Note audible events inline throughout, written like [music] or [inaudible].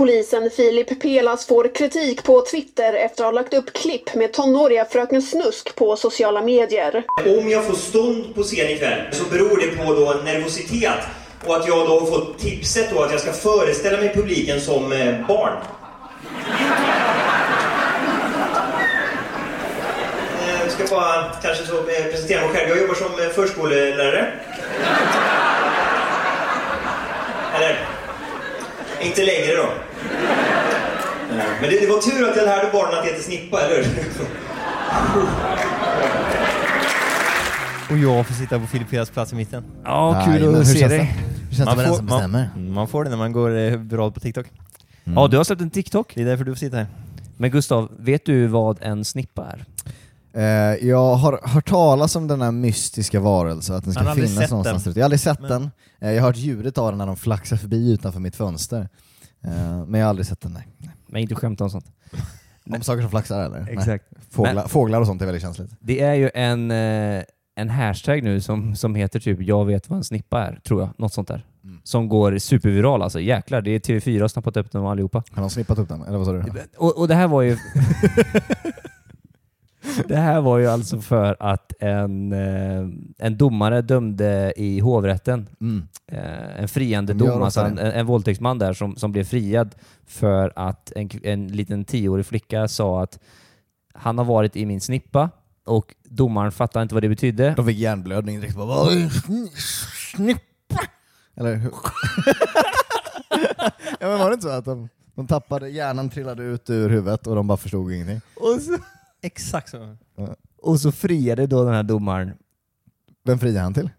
Polisen Filip Pelas får kritik på Twitter efter att ha lagt upp klipp med tonåriga Fröken Snusk på sociala medier. Om jag får stånd på scen ikväll så beror det på då nervositet och att jag då har fått tipset då att jag ska föreställa mig publiken som eh, barn. Jag ska bara kanske så eh, presentera mig själv. Jag jobbar som eh, förskolelärare. Eller, inte längre då. Eh, Men det, det var tur att jag lärde barnen att det heter snippa, eller hur? Och jag får sitta på Filip Peras plats i mitten. Ja, kul men att hur se känns dig. det? Hur känns det för den som bestämmer? man, man får det när man går eh, bra på TikTok. Ja, du har släppt en TikTok. Det är därför du får sitta här. Men Gustav, vet du vad en snippa är? Eh, jag har hört talas om den här mystiska varelsen, att den ska finnas någonstans den. Jag har aldrig sett Men- den. Eh, jag har hört ljudet av den när de flaxar förbi utanför mitt fönster. Eh, men jag har aldrig sett den, nej. Men inte skämta om sånt. Om saker som flaxar eller? Exakt. Fåglar, Men- fåglar och sånt är väldigt känsligt. Det är ju en, en hashtag nu som, som heter typ “Jag vet vad en snippa är”, tror jag. Något sånt där. Mm. Som går superviral alltså. Jäklar, det är TV4 har snappat upp dem allihopa. Har de snippat upp den? Eller vad sa du? Och, och det här var ju... [laughs] det här var ju alltså för att en, eh, en domare dömde i hovrätten Mm. eh, en friande dom, alltså en, en våldtäktsman där som, som blev friad för att en, en liten tioårig flicka sa att han har varit i min snippa och domaren fattade inte vad det betydde. De fick hjärnblödning direkt. Bara, snippa? Eller hur? [laughs] ja men var det inte så att de, de tappade, hjärnan trillade ut ur huvudet och de bara förstod ingenting? Och så, Exakt så. och så friade då den här domaren Vem friade han till?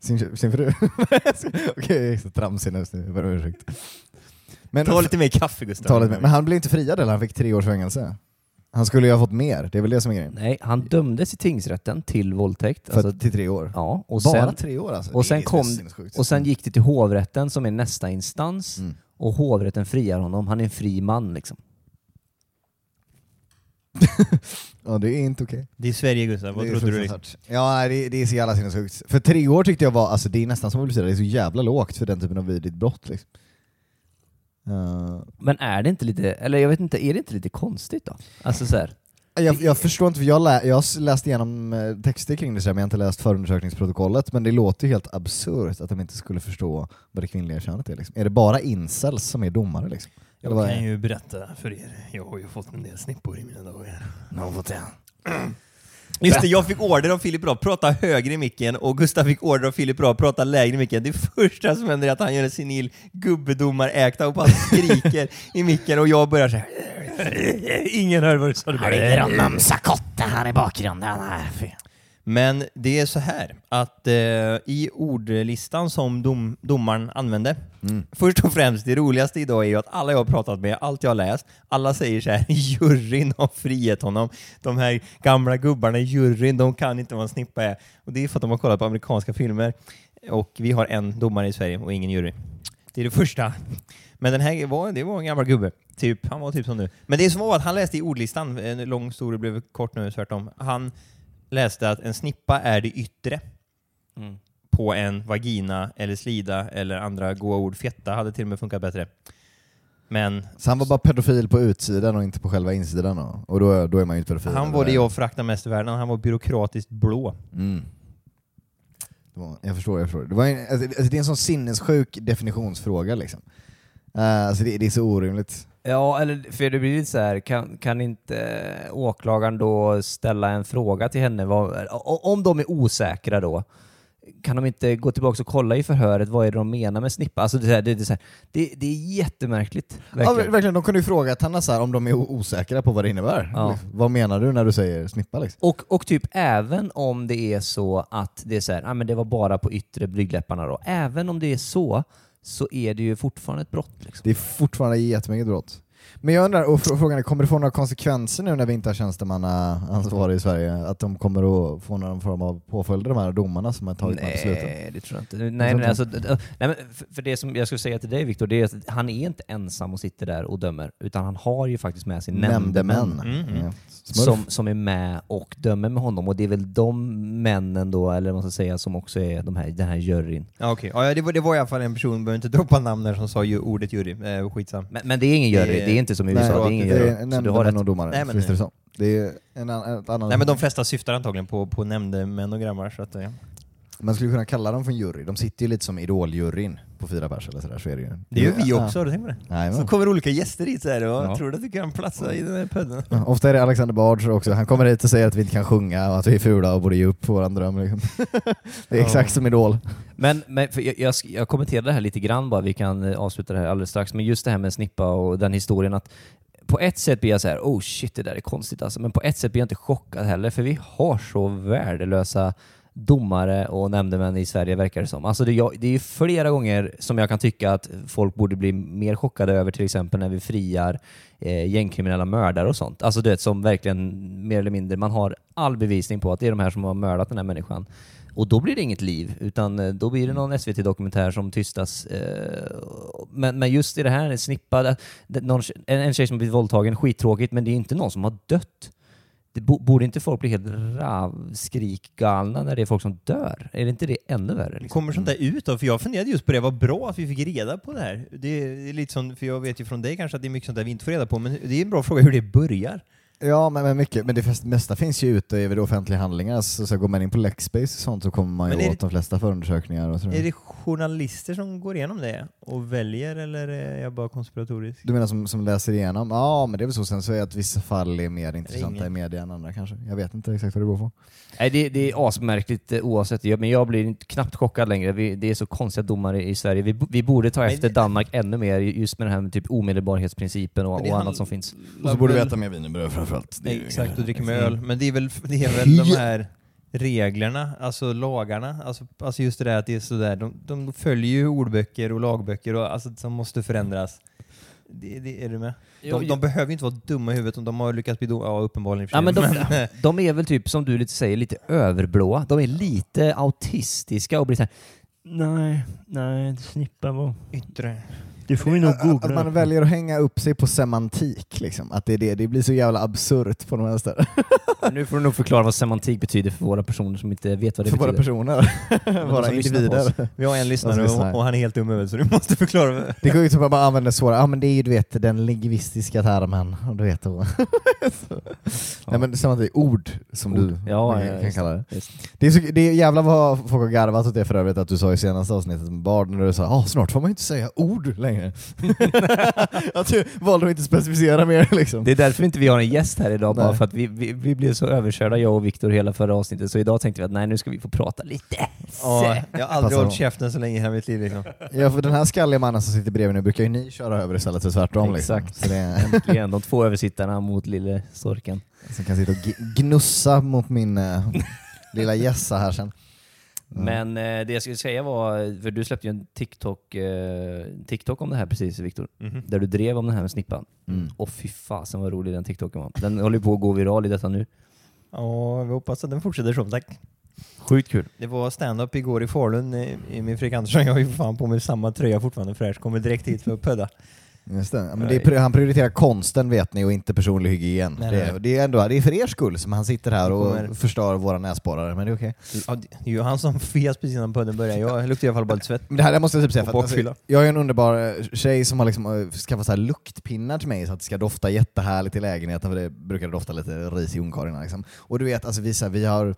Sin, sin fru? [laughs] Okej, är så tramsig nu, ber om ursäkt. Men, Ta lite mer kaffe Gustav. ta lite mer. men han blev inte friad eller? Han fick tre års fängelse. Han skulle ju ha fått mer, det är väl det som är grejen? Nej, han dömdes i tingsrätten till våldtäkt. För, Alltså, till tre år? ja, och Bara sen, tre år alltså? och sen kom- och sen gick det till hovrätten som är nästa instans Mm. och hovrätten friar honom. Han är en fri man liksom. [laughs] Ja det är inte okej. Det är Sverige Gustav, vad Det är trodde du? Liksom? fruktansvärt. Ja nej, det, det är så jävla sinnessjukt. För tre år tyckte jag var, alltså det är nästan som att det är så jävla lågt för den typen av vidrigt brott liksom. Uh, Men är det inte lite, eller jag vet inte, är det inte lite konstigt då? Alltså så här, jag, jag förstår inte, för jag, lä, jag har läst igenom eh, texter kring det så här, men jag har inte läst förundersökningsprotokollet, men det låter ju helt absurt att de inte skulle förstå vad det kvinnliga könet är. Liksom. Är det bara incels som är domare? Liksom? Jag kan är? ju berätta för er, jag har ju fått en del snippor i mina dagar. Någon har fått det. [clears throat] Just det, jag fick order av Filip Bra prata högre i micken och Gustav fick order av Filip Bra prata lägre i micken. Det första som händer är att han gör en senil gubbedomar-äkta och bara skriker i micken och jag börjar säga Ingen hör vad du sa. Du bara, mumsa kotte här i bakgrunden. Här. Men det är så här att eh, i ordlistan som dom, domaren använde, Mm. först och främst det roligaste idag är ju att alla jag har pratat med, allt jag har läst, alla säger så här, [laughs] juryn har friat honom. De här gamla gubbarna i juryn, de kan inte vad en snippa är. Och det är för att de har kollat på amerikanska filmer. Och vi har en domare i Sverige och ingen jury. Det är det första. Men den här var, det var en gammal gubbe. Typ, han var typ som nu. Men det som var att han läste i ordlistan, en lång historia blev kort nu tvärtom. Han läste att en snippa är det yttre Mm. på en vagina eller slida eller andra goa ord. Fetta hade till och med funkat bättre. Men Så han var bara pedofil på utsidan och inte på själva insidan då? Och då, då är man ju inte pedofil. han var det jag föraktar mest i världen. Han var byråkratiskt blå. Mm. Det var, jag förstår, jag förstår. Det, var en, alltså, alltså, det är en sån sinnessjuk definitionsfråga liksom. Uh, alltså det, det är så orimligt. Ja, eller för det blir lite så här, kan, kan inte åklagaren då ställa en fråga till henne? Vad, om de är osäkra då, kan de inte gå tillbaka och kolla i förhöret vad är det de menar med snippa? Alltså det, är det, det, det, det är jättemärkligt. Ja, Verkligen. ver- verkligen, de kunde ju frågat henne så här, om de är osäkra på vad det innebär. Ja. Liksom. Vad menar du när du säger snippa? Liksom? Och, och typ även om det är så att det är så här, ah, men det var bara på yttre blygdläpparna då. Även om det är så, så är det ju fortfarande ett brott. Liksom. Det är fortfarande jättemycket brott. Men jag undrar, och fr- frågan är, kommer det få några konsekvenser nu när vi inte har tjänstemannaansvar i Sverige? Att de kommer att få någon form av påföljder, de här domarna som har tagit de här besluten? Nej, det tror jag inte. Nej, men alltså, nej, men för- det som jag skulle säga till dig Viktor, det är att han är inte ensam och sitter där och dömer, utan han har ju faktiskt med sig nämndemän Nämndemän. Mm, Ja. Smurf. som, som är med och dömer med honom. Och det är väl de männen då, eller vad man ska säga, som också är de här, den här juryn. Ja, okej. Ja, det, var, det var i alla fall en person, behöver inte droppa namn där, som sa ju ordet jury. Eh, skitsam. Men, men det är ingen jury, det är inte som i USA, det är det ingen är jury. Så du har nämndemän rätt. och domare, Nej, men- det så? Det är en, an, ett annan... Nej men de flesta syftar antagligen på, på nämndemän och grabbar, så att, ja. Man skulle kunna kalla dem för en jury, de sitter ju lite som idoljuryn på fyra pers eller sådär, så är det ju. Det gör vi också, har du tänkt på det? Nej, Så kommer olika gäster hit så här och Ja. tror du att du kan platsa i den här podden? Ja, Ofta är det Alexander Bard också, han kommer hit och säger att vi inte kan sjunga och att vi är fula och borde ge upp på våran dröm. Liksom. [laughs] Det är Ja. exakt som Idol. Men, men för jag, jag, jag kommenterade det här lite grann bara, vi kan eh, avsluta det här alldeles strax, men just det här med snippa och den historien att på ett sätt blir jag så här, oh shit det där är konstigt alltså, men på ett sätt blir jag inte chockad heller, för vi har så värdelösa domare och nämndemän i Sverige verkar det som. Alltså det, jag, det är ju flera gånger som jag kan tycka att folk borde bli mer chockade över till exempel när vi friar eh, gängkriminella mördare och sånt. Alltså det som verkligen mer eller mindre, man har all bevisning på att det är de här som har mördat den här människan. Och då blir det inget liv, utan eh, då blir det någon SVT-dokumentär som tystas. Eh, men, men just i det här, en snippa, eh, någon, en, en tjej som blivit våldtagen, skittråkigt, men det är inte någon som har dött. Det bo, borde inte folk bli helt ravskrikgalna när det är folk som dör? Är det inte det ännu värre? Liksom? Kommer sånt där ut då? För jag funderade just på det, vad bra att vi fick reda på det här. Det är lite som, för jag vet ju från dig kanske att det är mycket sånt där vi inte får reda på, men det är en bra fråga hur det börjar. Ja, men, men mycket. Men det mesta finns ju ute över offentliga handlingar, så, så går man in på Lexbase och sånt så kommer man ju åt det- de flesta förundersökningar. Och sådär. Är det journalister som går igenom det och väljer, eller är jag bara konspiratorisk? Du menar som, som läser igenom? Ja, men det är väl så. Sen så är det att vissa fall är mer intressanta ingen. i media än andra kanske. Jag vet inte exakt vad det beror på. Nej, det, det är asmärkligt eh, oavsett, Jag- men jag blir knappt chockad längre. Vi, det är så konstiga domare i Sverige. Vi, vi borde ta Men efter det- Danmark ännu mer, just med den här med typ omedelbarhetsprincipen och, och annat som finns. Och så borde vi äta mer wienerbröd framförallt. Exakt, och dricka med öl. Men det är väl, det är väl de här reglerna, alltså lagarna, alltså, alltså just det där att det är sådär, de, de följer ju ordböcker och lagböcker och, alltså, som måste förändras. Det, det, är du med? Jo, De, jo. de behöver ju inte vara dumma i huvudet om de har lyckats bli dumma, ja uppenbarligen Ja, men de, [laughs] de är väl typ, som du lite säger, lite överblåa. De är lite autistiska och blir såhär Nej, nej, snippa var... Yttre. Det får vi nog Att, att man väljer att hänga upp sig på semantik, liksom. Att det, är det, det blir så jävla absurt på de här ställena. Nu får du nog förklara vad semantik betyder för våra personer som inte vet vad det För våra betyder. personer, [laughs] våra lyssnar på individer. Vi har en lyssnare och, och han är helt dum huvudet så du måste förklara. Det går ju ut på att man använder svåra, ja men det är ju du vet den lingvistiska termen, och du vet så. [laughs] Nej men semantik, ord som du Ja, kan, ja, kan kalla det. Just. Det är, så, det är jävla vad folk har garvat åt det för övrigt att du sa i senaste avsnittet med Bard när du sa ah, snart får man ju inte säga ord längre. Att [laughs] du valde att inte specificera mer liksom. Det är därför inte vi har en gäst här idag, bara för att vi, vi, vi blev så överkörda, jag och Viktor, hela förra avsnittet. Så idag tänkte vi att nej, nu ska vi få prata lite. Ja, jag har aldrig hållit käften så länge i hela mitt liv liksom. Ja för den här skalliga mannen som sitter bredvid nu brukar ju ni köra över istället för tvärtom. Exakt. Liksom. Så det är, Äntligen, de två översittarna mot lille storken. som kan sitta och gnussa mot min eh, lilla gässa här sen. Men eh, det jag skulle säga var, för du släppte ju en TikTok, eh, TikTok om det här precis Viktor, Mhm. där du drev om den här med snippan. Mm. Och fy fasen vad rolig den TikToken var. Den håller ju på att gå viral i detta nu. Ja, vi hoppas att den fortsätter så, tack. Sjukt kul. Det var stand-up igår i Falun eh, i- med Fredrik Andersson. Jag har ju fan på mig samma tröja fortfarande fräsch. Kommer direkt hit för att pödda. Just det. Men det är, han prioriterar konsten vet ni och inte personlig hygien. Nej, det, nej. är, det, är ändå, det är för er skull som han sitter här och kommer- förstör våra näsborrar, men det är okej. Ja, det är ju han som fes precis innan podden börjar. Jag luktar i alla fall bara lite svett. Men det här jag måste jag typ säga, för att, alltså, jag är en underbar eh, tjej som har liksom, eh, skaffat så här luktpinnar till mig så att det ska dofta jättehärligt i lägenheten, för det brukar dofta lite ris i ungkarlarna. Liksom. Och du vet, alltså, vi, så här, vi har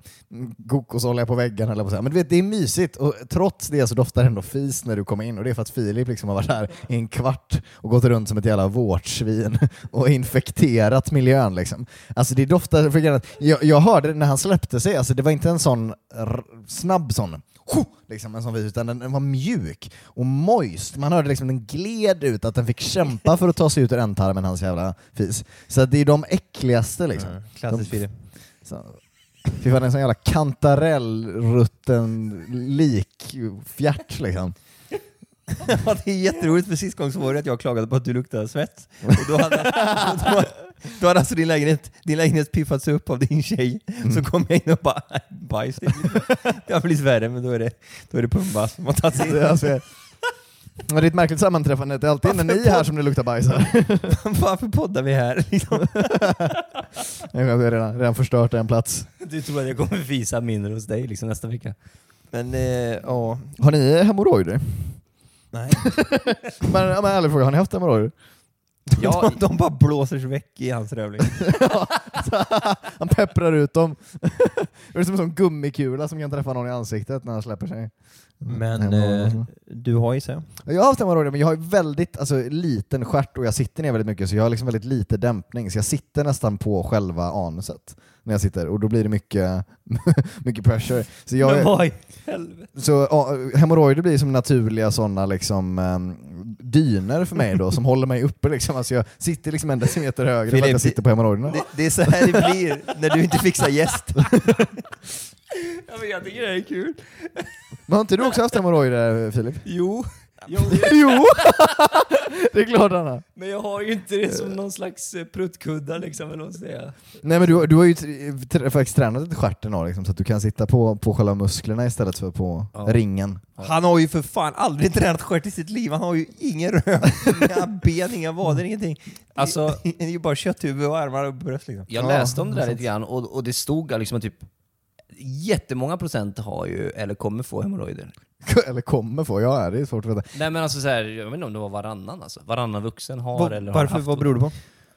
kokosolja på väggen, eller på så här. men du vet, det är mysigt och trots det så doftar det ändå fis när du kommer in och det är för att Filip liksom har varit här i en kvart och gått runt som ett jävla vårtsvin [laughs] och infekterat miljön. Liksom. Alltså det doftar, för jag, jag hörde det när han släppte sig, alltså, det var inte en sån snabb sån liksom en sån vis, utan den, den var mjuk och moist. Man hörde liksom den gled ut, att den fick kämpa för att ta sig ut ur ändtarmen, hans jävla fis. Så det är de äckligaste liksom. Mm, klassiskt De- Filip. Fy fan, en sån jävla kantarellrutten likfjärt liksom. [laughs] Ja, det är jätteroligt för sist gång så var det att jag klagade på att du luktade svett. Och då hade, [laughs] då, då hade alltså din lägenhet, din lägenhet piffats upp av din tjej. Så kom jag in och bara, bajs. Det, det har blivit värre, men då är det, då är det Pumba som har tagit sig in. Alltså, men det är ett märkligt sammanträffande, det är alltid när ni är här som det luktar bajs här. [laughs] Varför poddar vi här? Liksom. Jag har redan, redan förstört en plats. Du tror att jag kommer visa mindre hos dig liksom nästa vecka? Men eh, ja, Har ni hemorrojder? Nej. [laughs] Men, ja, men ärlig fråga, har ni haft hemorrojder? Ja, [laughs] de, de bara blåser sig väck i hans rövling. [laughs] han pepprar ut dem. det är som en sån gummikula som kan träffa någon i ansiktet när han släpper sig. Men Hemorrojder. eh, du har ju så. Jag har haft hemorrojder, men jag har väldigt alltså, liten stjärt och jag sitter ner väldigt mycket, så jag har liksom väldigt lite dämpning. Så jag sitter nästan på själva anuset när jag sitter, och då blir det mycket, [laughs] mycket pressure. Så, jag, Men vad i helvete? så ja, hemorrojder blir som naturliga sådana liksom, um, dyner för mig då, som håller mig uppe. Liksom. Alltså, jag sitter liksom en decimeter högre för att Filip, jag sitter på hemorrojderna. Det, det är så här det blir när du inte fixar gäst. [laughs] Ja, men jag tycker det är kul. Men har inte du också haft hemorrojder Filip? Jo. jo! [laughs] det är klart han har. Men jag har ju inte det som någon slags eh, pruttkuddar liksom, eller vad säga. Nej men du, du har ju faktiskt tränat stjärten liksom, så att du kan sitta på, på själva musklerna istället för på Ja. ringen. Han har ju för fan aldrig tränat stjärt i sitt liv. Han har ju ingen röv, inga [laughs] ben, inga vader, ingenting. Alltså- det är ju bara kötthuvud och armar och bröst liksom. Jag Ja, läste om det där lite grann och, och det stod liksom typ jättemånga procent har ju, eller kommer få hemorrojder. [laughs] Eller kommer få, ja det är svårt att veta. Nej men alltså så här, jag vet inte om det var varannan alltså. Varannan vuxen har Var, eller har varför, haft vad beror det på?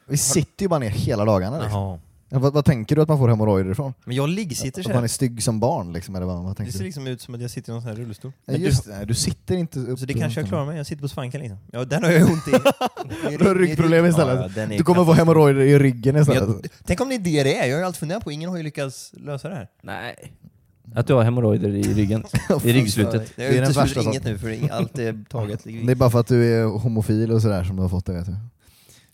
Vi sitter ju bara ner hela dagarna. Liksom. Jaha. Ja, Vad, vad tänker du att man får hemorrojder ifrån? Men jag liggsitter Att så man är stygg som barn liksom, eller vad, vad Det tänker ser du? liksom ut som att jag sitter i någon sån här rullstol. Ja, Men just det, du sitter inte upp du, så det kanske jag klarar mig. Jag sitter på svanken liksom. Ja, den har jag ont i. [laughs] Du har ryggproblem istället. Ja, är Du kommer få hemorrojder i ryggen istället. jag, Tänk om det är det det är? Jag har ju alltid funderat på, ingen har ju lyckats lösa det här. Nej. Att du har hemorrojder i ryggen. [laughs] I ryggslutet. Jag Det är den värsta inget nu för allt är [laughs] taget. Det är bara för att du är homofil och sådär som du har fått det vet du.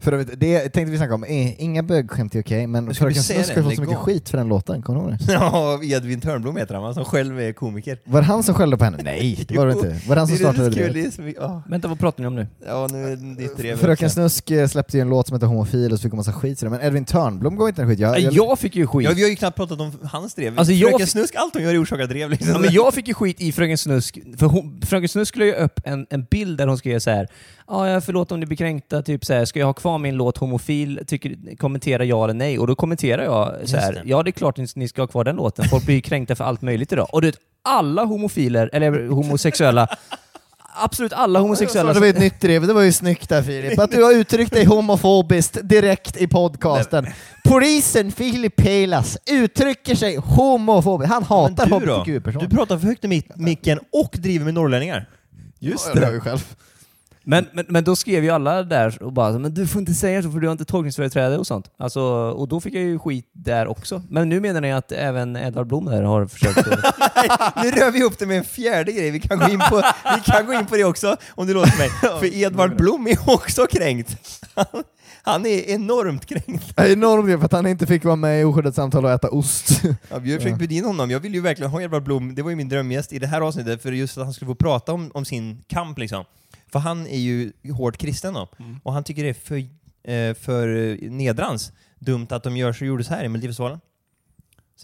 För övrigt, det tänkte vi snacka om, Eh, inga bögskämt är okej, men Men ska vi Fröken Snusk har det? fått så mycket skit för den låten, kommer du ihåg det? [laughs] Ja, Edvin Törnblom heter han? Som själv är komiker. Var det han som skällde på henne? Nej, det var det inte. Var det han som det startade det? det ja. Vänta, vad pratar ni om nu? Ja, nu är drev Fröken. Snusk eh, släppte ju en låt som heter Homofil och så fick hon massa skit för det, men Edvin Törnblom gav inte en skit. Jag, Jag, jag, fick ju skit. Ja, vi har ju knappt pratat om hans drev. Alltså, Fröken fick- Snusk, allt hon gör är orsakad drev liksom. Ja, men jag fick ju skit i Fröken Snusk, för hon, Fröken Snusk la ju upp en, en bild där hon skrev så här. Ja, jag förlåt om ni blir kränkta, typ så här, ska jag ha kvar min låt Homofil? Tycker, kommentera ja eller nej. Och då kommenterar jag så här. det. ja det är klart ni, ni ska ha kvar den låten, folk blir kränkta för allt möjligt idag. Och du vet, alla homofiler, eller homosexuella, absolut alla homosexuella... det var ett nytt drev, det var ju snyggt där Filip. Att du har uttryckt dig homofobiskt direkt i podcasten. Polisen Filip Pelas uttrycker sig homofobiskt. Han hatar hbtq-personer. Du pratar för högt i micken och driver med norrlänningar. Just det. Jag själv. Men, men, men då skrev ju alla där och bara men du får inte säga så för du har inte tolkningsföreträde och sånt. Alltså, och då fick jag ju skit där också. Men nu menar ni att även Edvard Blom där har försökt... [laughs] Nu rör vi ihop det med en fjärde grej, vi kan gå in på, vi kan gå in på det också om du låter mig. [laughs] För Edvard Blom är också kränkt. [laughs] Han, är enormt kränkt. Jag är enormt för att han inte fick vara med i Oskyddat samtal och äta ost. Ja, vi har försökt bjuda in honom, jag vill ju verkligen ha Edvard Blom, det var ju min drömgäst i det här avsnittet, för just att han skulle få prata om, om sin kamp liksom. För han är ju hårt kristen då, och han tycker det är för, eh, för nedrans dumt att de gör så gjorde så här i Melodifestivalen.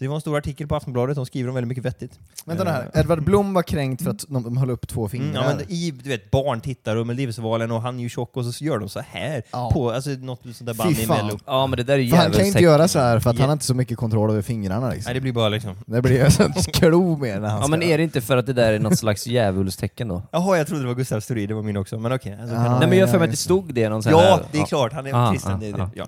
Så det var en stor artikel på Aftonbladet, de skriver om väldigt mycket vettigt. Vänta nu Eh, här, Edvard Blom var kränkt för att de, de höll upp två fingrar. Mm, ja, men i, du vet, barn tittar och Melodifestivalen och han är ju tjock och så gör de så här Ja. på alltså, något sånt där band Fy i. Mello. Ja men det där är ju för han kan ju inte göra så här för att Ja. han har inte så mycket kontroll över fingrarna liksom. Nej, det blir bara liksom... Det blir ju ett klo med när han Ja ska... men är det inte för att det där är något slags djävulstecken då? Jaha, jag trodde det var Gustav Storin, det var min också, men okej. alltså, Ja. kan- Nej men jag har för mig att det stod det någon sån Ja, här- det är klart, han är Ah, kristen. ah, det det. ah, Ja.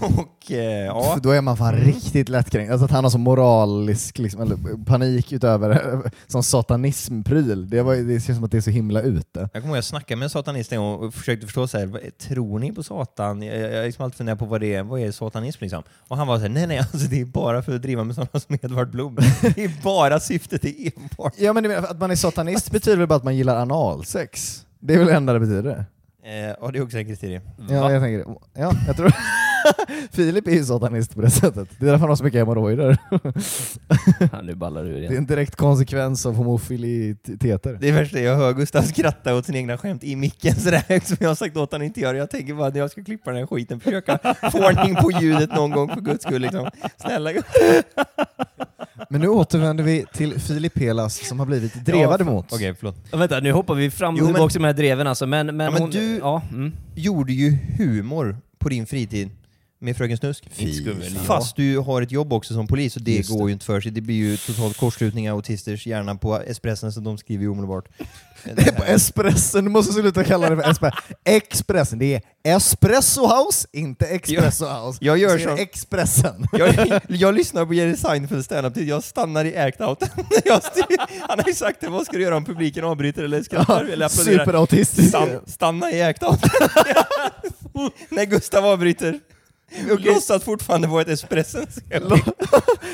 Och eh, ja, Då är man fan riktigt lättkränkt. Alltså att han har så moralisk liksom, panik utöver [laughs] som satanismpryl. Det, var, det känns som att det är så himla ute. jag kommer ihåg jag snackade med en satanist en gång och försökte förstå så här, tror ni på Satan? Jag jag liksom alltid funderat på vad det är, vad är satanism liksom? Och han var såhär, nej nej, alltså det är bara för att driva med sådana som Edvard Blom. Det är bara syftet, det är enbart. Ja men att man är satanist betyder väl bara att man gillar analsex? Det är väl det enda det betyder? Eh, och det är också en kriterie. Ja, jag tänker det. Ja, jag tror... [laughs] [laughs] Filip är ju satanist på det sättet. Det är därför han har så mycket hemorrojder. [laughs] Ja, nu ballar du ur Det är igen. en direkt konsekvens av homofiliteter. Det är värsta, jag hör Gustav skratta åt sina egna skämt i micken sådär [laughs] som jag har sagt åt honom inte göra. Jag tänker bara när jag ska klippa den här skiten, försöka få ordning på ljudet någon gång för guds skull liksom. Snälla. Men nu återvänder vi till Filip Helas som har blivit drevad Ja, emot. Okej, förlåt. Ja, vänta, nu hoppar vi fram och Jo, men- tillbaka med de här dreven alltså, men, men, Ja, men hon, du- Ja, mm. Gjorde ju humor på din fritid med Fröken Snusk. Fast du har ett jobb också som polis och det Just går det. ju inte för sig. Det blir ju totalt kortslutning av autisters hjärna på Espressen så de skriver ju omedelbart. [laughs] på Espressen, du måste sluta kalla det för Espressen. Expressen, det är Espresso House, inte Expresso House. jag gör Så är det. Expressen. [laughs] Jag, jag lyssnar på Jerry Seinfeld standup jag stannar i act out. [laughs] Jag styr, han har ju sagt det, vad ska du göra om publiken avbryter eller skrattar eller applåderar? Superautistisk. Stan, stanna i act out. När Gustav avbryter. [laughs] Och låtsas fortfarande vara ett Espressen. [laughs]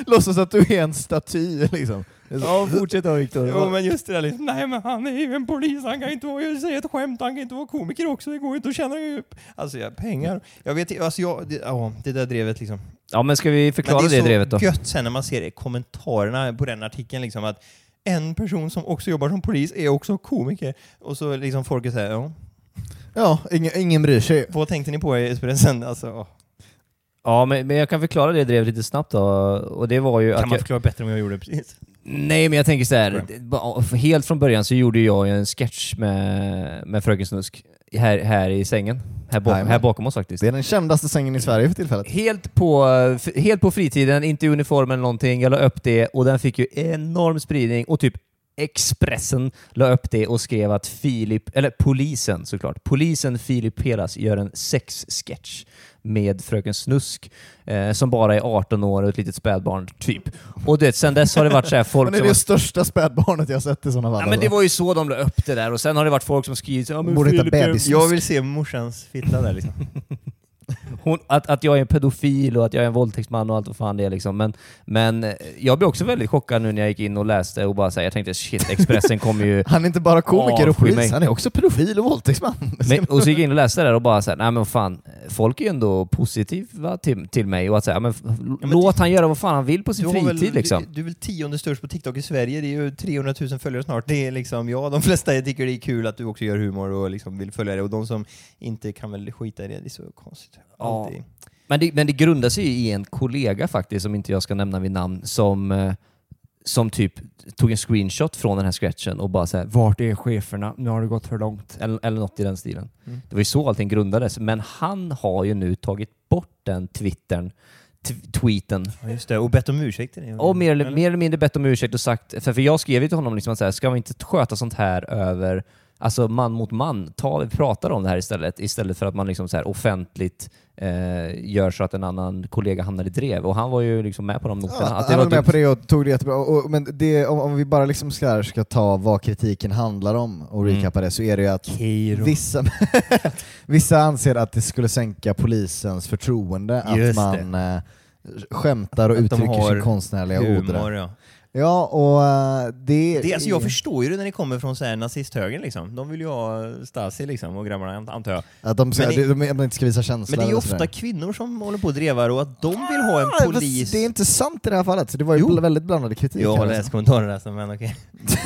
Låtsas att du är en staty liksom. Ja, fortsätt då Viktor. Jo men just det där liksom, nej men han är ju en polis, han kan inte vara, säga ett skämt, han kan inte vara komiker också, det går ju inte att tjäna upp. Alltså jag, pengar, jag vet inte, alltså jag, det, ja, det där drevet liksom. Ja men ska vi förklara men det, det är så drevet då? gött sen när man ser kommentarerna på den artikeln liksom att en person som också jobbar som polis är också komiker. Och så liksom folket säger ja, Ja, ingen, ingen bryr sig. vad tänkte ni på i Espressen? Alltså. Ja men, men jag kan förklara det drevet lite snabbt då. Och det var ju kan att man jag, förklara bättre om jag gjorde precis? Nej men jag tänker så här. det- helt från början så gjorde jag en sketch med, med Fröken Snusk här, här i sängen. Här, bak, här bakom oss faktiskt. Det är den kändaste sängen i Sverige för tillfället. Helt på, helt på fritiden, inte i uniform eller någonting. Jag la upp det och den fick ju enorm spridning och typ Expressen la upp det och skrev att Filip, eller polisen såklart, polisen Filip Pelas gör en sexsketch med Fröken Snusk eh, som bara är 18 år och ett litet spädbarn, typ. Och det, sen dess har det varit så här folk [laughs] Men är som... det har- största spädbarnet jag sett i sådana fall. Ja, men det var ju så de la upp det där och sen har det varit folk som skrivit ja, men Borde heta Filip är- bebis. Jag vill se morsans fitta där liksom. [laughs] hon, att, att jag är en pedofil och att jag är en våldtäktsman och allt vad fan det är liksom. Men, men eh, jag blev också väldigt chockad nu när jag gick in och läste och bara säga jag tänkte shit, Expressen kommer ju... [laughs] Han är inte bara komiker och polis, mig. han är också pedofil och våldtäktsman. Men, och så gick jag in och läste där och bara såhär, nej men fan, folk är ju ändå positiva till, till mig och att säga, men, f- låt han göra vad fan han vill på sin fritid väl, liksom. du, du är väl tionde störst på TikTok i Sverige, det är ju 300 000 följare snart. Det är liksom, ja, de flesta tycker det är kul att du också gör humor och liksom vill följa det, och de som inte kan väl skita i det, det är så konstigt. Ja. Men det, men det grundar sig ju i en kollega faktiskt, som inte jag ska nämna vid namn, som, eh, som typ tog en screenshot från den här sketchen och bara såhär ”Vart är cheferna? Nu har det gått för långt” eller, eller något i den stilen. Mm. Det var ju så allting grundades, men han har ju nu tagit bort den twittern, tweeten Ja, just det, och bett om ursäkt till det. och mer eller, mer eller mindre bett om ursäkt och sagt, för, för jag skrev ju till honom liksom att så här, ska vi inte sköta sånt här över Alltså man mot man, ta, vi pratar om det här istället, istället för att man liksom så här offentligt eh, gör så att en annan kollega hamnar i drev. Och han var ju liksom med på de noterna. Ja, att det han var var med på det och tog det jättebra. Och, men det, om, om vi bara liksom ska, ska ta vad kritiken handlar om och Mm. recappa det så är det ju att vissa, [laughs] vissa anser att det skulle sänka polisens förtroende Just att man eh, skämtar och Att uttrycker sin konstnärliga ådra. Humor, ja. Ja, och eh, det... Det, alltså jag förstår ju det när det kommer från så här nazisthögern liksom. De vill ju ha Stasi liksom, och grabbarna antar jag. Att de, Men det- de, de, inte ska visa känslor. Men det är ju ofta kvinnor som håller på och drevar och att de vill ha en Ah, polis... Det är inte sant i det här fallet, så det var ju Jo. väldigt blandade kritik. Jag har läst kommentarerna men okej.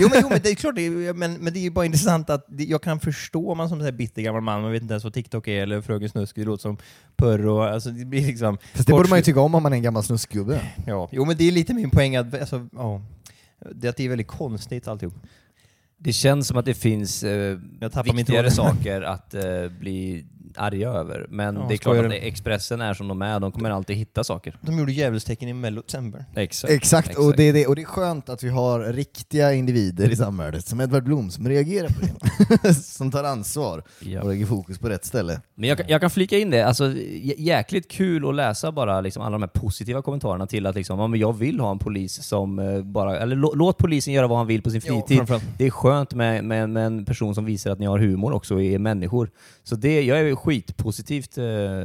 Jo, men, jo men det är klart, det är, men, men det är ju bara intressant att det, jag kan förstå om man som så här bitter gammal man, man vet inte ens vad TikTok är eller Fröken Snusk, det låter som porr och alltså det blir liksom... Fast det borde man ju tycka om om man är en gammal snuskgubbe. Ja, jo men det är lite min poäng att, alltså, ja, det, att det är väldigt konstigt alltihop. Det känns som att det finns eh, Jag tappar min viktigare saker att eh, bli arga över. Men Ja, det är klart att det- Expressen är som de är, de kommer alltid hitta saker. De gjorde djävulstecken i Mello-december. Exakt. Exakt, Och, det är det, och det är skönt att vi har riktiga individer i samhället, som Edvard Blom, som reagerar på det. [laughs] som tar ansvar Ja. och lägger fokus på rätt ställe. Men jag, kan- jag kan flika in det, alltså jä- jäkligt kul att läsa bara liksom alla de här positiva kommentarerna till att liksom, ja, men jag vill ha en polis som eh, bara, eller lå- låt polisen göra vad han vill på sin Ja, fritid. framförallt. det är skönt med, med, med en person som visar att ni har humor också är människor. Så det, jag är skitpositivt, eh,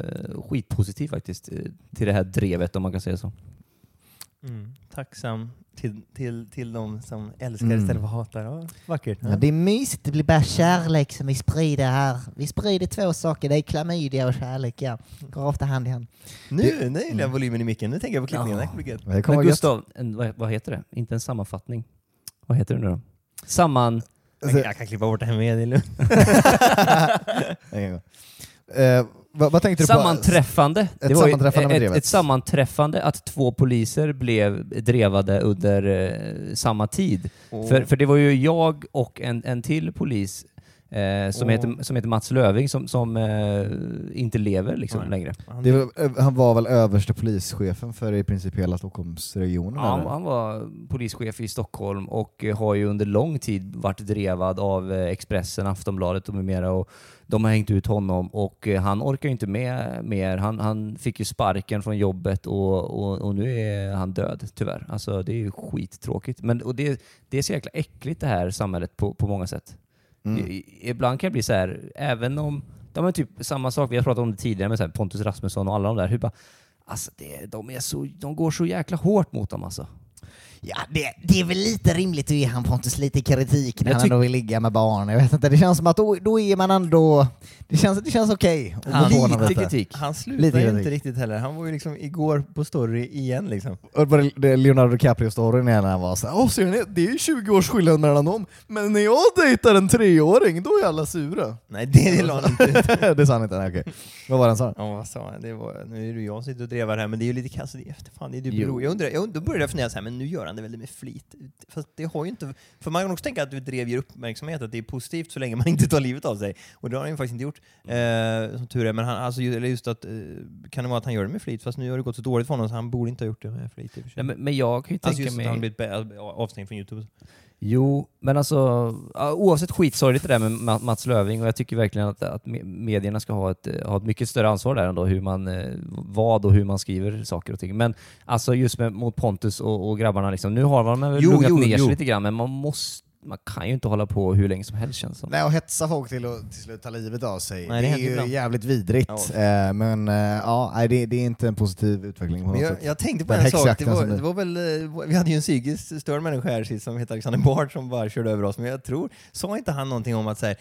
skitpositiv faktiskt eh, till det här drevet om man kan säga så. Mm. Tacksam till, till, till de som älskar Mm. istället för hatar. Ja, vackert. Ja, det är mysigt, det blir bara kärlek som vi sprider här. Vi sprider två saker, det är klamydia och kärlek, ja. Går ofta hand i hand. Nu, nu gillar jag volymen i micken, nu tänker jag på klippningen. Det gött. Det kommer Men. Gustav, en, vad, vad heter det? Inte en sammanfattning. Vad heter det nu då? Samman... Jag, jag kan klippa bort det här med, [laughs] det är lugnt. Eh, vad, vad tänkte du på? Sammanträffande. Ett Det var sammanträffande ett, drevet. ett sammanträffande att två poliser blev drevade under eh, samma tid. För, för det var ju jag och en, en till polis eh, som, Åh. heter, som heter Mats Löving som, som eh, inte lever liksom Nej. längre. Var, eh, han var väl överste polischefen för i princip hela Stockholmsregionen? Ja, han, eller? han var polischef i Stockholm och eh, har ju under lång tid varit drevad av eh, Expressen, Aftonbladet och med mera. Och de har hängt ut honom och han orkar ju inte med mer. Han, han fick ju sparken från jobbet och, och, och nu är han död tyvärr. Alltså det är ju skittråkigt. Men, och det, det är så jäkla äckligt det här samhället på, på många sätt. Mm. Ibland kan det bli så här, även om, de är typ samma sak, vi har pratat om det tidigare med så här Pontus Rasmusson och alla de där, hur bara, alltså det, de, är så, de går så jäkla hårt mot dem alltså. Ja, det, det är väl lite rimligt att ge han Pontus lite kritik när Jag han ändå vill ligga med barn. Jag vet inte, det känns som att då, då är man ändå... Det känns, det känns okej att Han- gå på honom Lite kritik. Han Lite slutar ju kritik. inte riktigt heller. Han var ju liksom igår på story igen liksom. Och var det, det Leonardo DiCaprio-storyn när han var såhär Åh ser ni, det är ju 20 års skillnad mellan dem, men när jag dejtar en treåring då är alla sura. Nej det, det la han inte ut. [laughs] det sa han inte, nej, okej. Vad var det han sa? Ja, vad sa han? Det var, nu är det jag som sitter och drevar här, men det är ju lite fan, det är ju Jo. bero. Jag undrar, jag, då började jag fundera så här, men nu gör han det väl med flit? Fast det har ju inte, för man kan också tänka att du drev ger uppmärksamhet, att det är positivt så länge man [laughs] inte tar livet av sig. Och det har han ju faktiskt inte gjort, eh, som tur är. Men han, alltså, eller just att, eh, kan det vara att han gör det med flit? Fast nu har det gått så dåligt för honom så han borde inte ha gjort det med flit i och för sig. Nej, men, men jag kan ju Alltså tänka att han mig... blivit avstängd från Youtube. Jo, men alltså oavsett skitsorgligt det där med Ma- Mats Löving och jag tycker verkligen att, att me- medierna ska ha ett, ha ett mycket större ansvar där ändå, hur man, eh, vad och hur man skriver saker och ting. Men alltså just med, mot Pontus och, och grabbarna, liksom, nu har man väl Jo, lugnat jo, ner sig jo. lite grann, men man måste man kan ju inte hålla på hur länge som helst känns som. Nej, och hetsa folk till att till slut ta livet av sig, Nej, det det, är ju ibland. jävligt vidrigt. Ja. Eh, men eh, ja, det, det är inte en positiv utveckling på något jag, sätt. jag tänkte på Den en sak, det var, det- var väl, eh, vi hade ju en psykiskt störd människa här sist som heter Alexander Bard som bara körde över oss, men jag tror, sa inte han någonting om att, så här,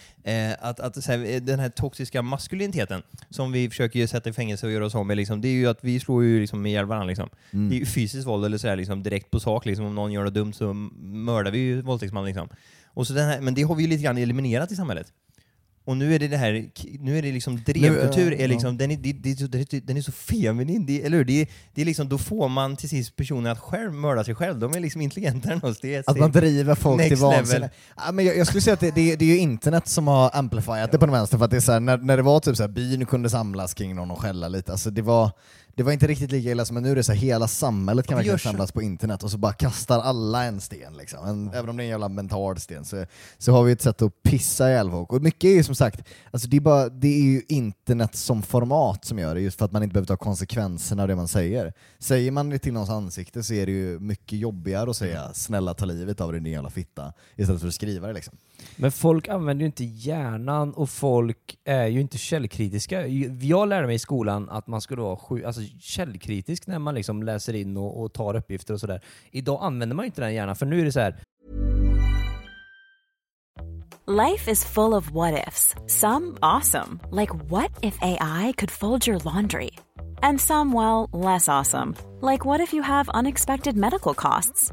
eh, att, att så här, den här toxiska maskuliniteten som vi försöker ju sätta i fängelse och göra oss av med, liksom, det är ju att vi slår ju liksom ihjäl varandra. Liksom. Mm. Det är ju fysiskt våld eller så här, liksom, direkt på sak, liksom, om någon gör något dumt så mördar vi ju våldtäktsmannen. Liksom. Och så den här, men det har vi ju lite grann eliminerat i samhället. Och nu är det det här, nu är det liksom drevkultur, är liksom, den, är, den, är, den är så feminin, det, eller hur? Det, är- det är liksom, då får man till sist personer att själv mörda sig själv, de är liksom intelligentare än oss. Det är Att man driver folk till vansinne. Ja, men jag, jag skulle säga att det, det, det är ju internet som har amplifierat det på den vänster, för att det är så här, när, när det var typ så här, byn kunde samlas kring någon och skälla lite, alltså det var det var inte riktigt lika illa som men nu är det så här, hela samhället kan verkligen samlas på internet och så bara kastar alla en sten. Liksom. En, Även om det är en jävla mental sten så, så har vi ett sätt att pissa ihjäl folk. Och mycket är ju som sagt, alltså det, är bara, det är ju internet som format som gör det, just för att man inte behöver ta konsekvenserna av det man säger. Säger man det till någons ansikte så är det ju mycket jobbigare att säga 'snälla ta livet av dig din jävla fitta' istället för att skriva det liksom. Men folk använder ju inte hjärnan och folk är ju inte källkritiska. Jag lärde mig i skolan att man skulle vara sju, alltså källkritisk när man liksom läser in och, och tar uppgifter och sådär. Idag använder man inte den hjärnan för nu är det så här. Life is full of what ifs. Some awesome, like what if AI could fold your laundry? And some, well, less awesome, like what if you have unexpected medical costs?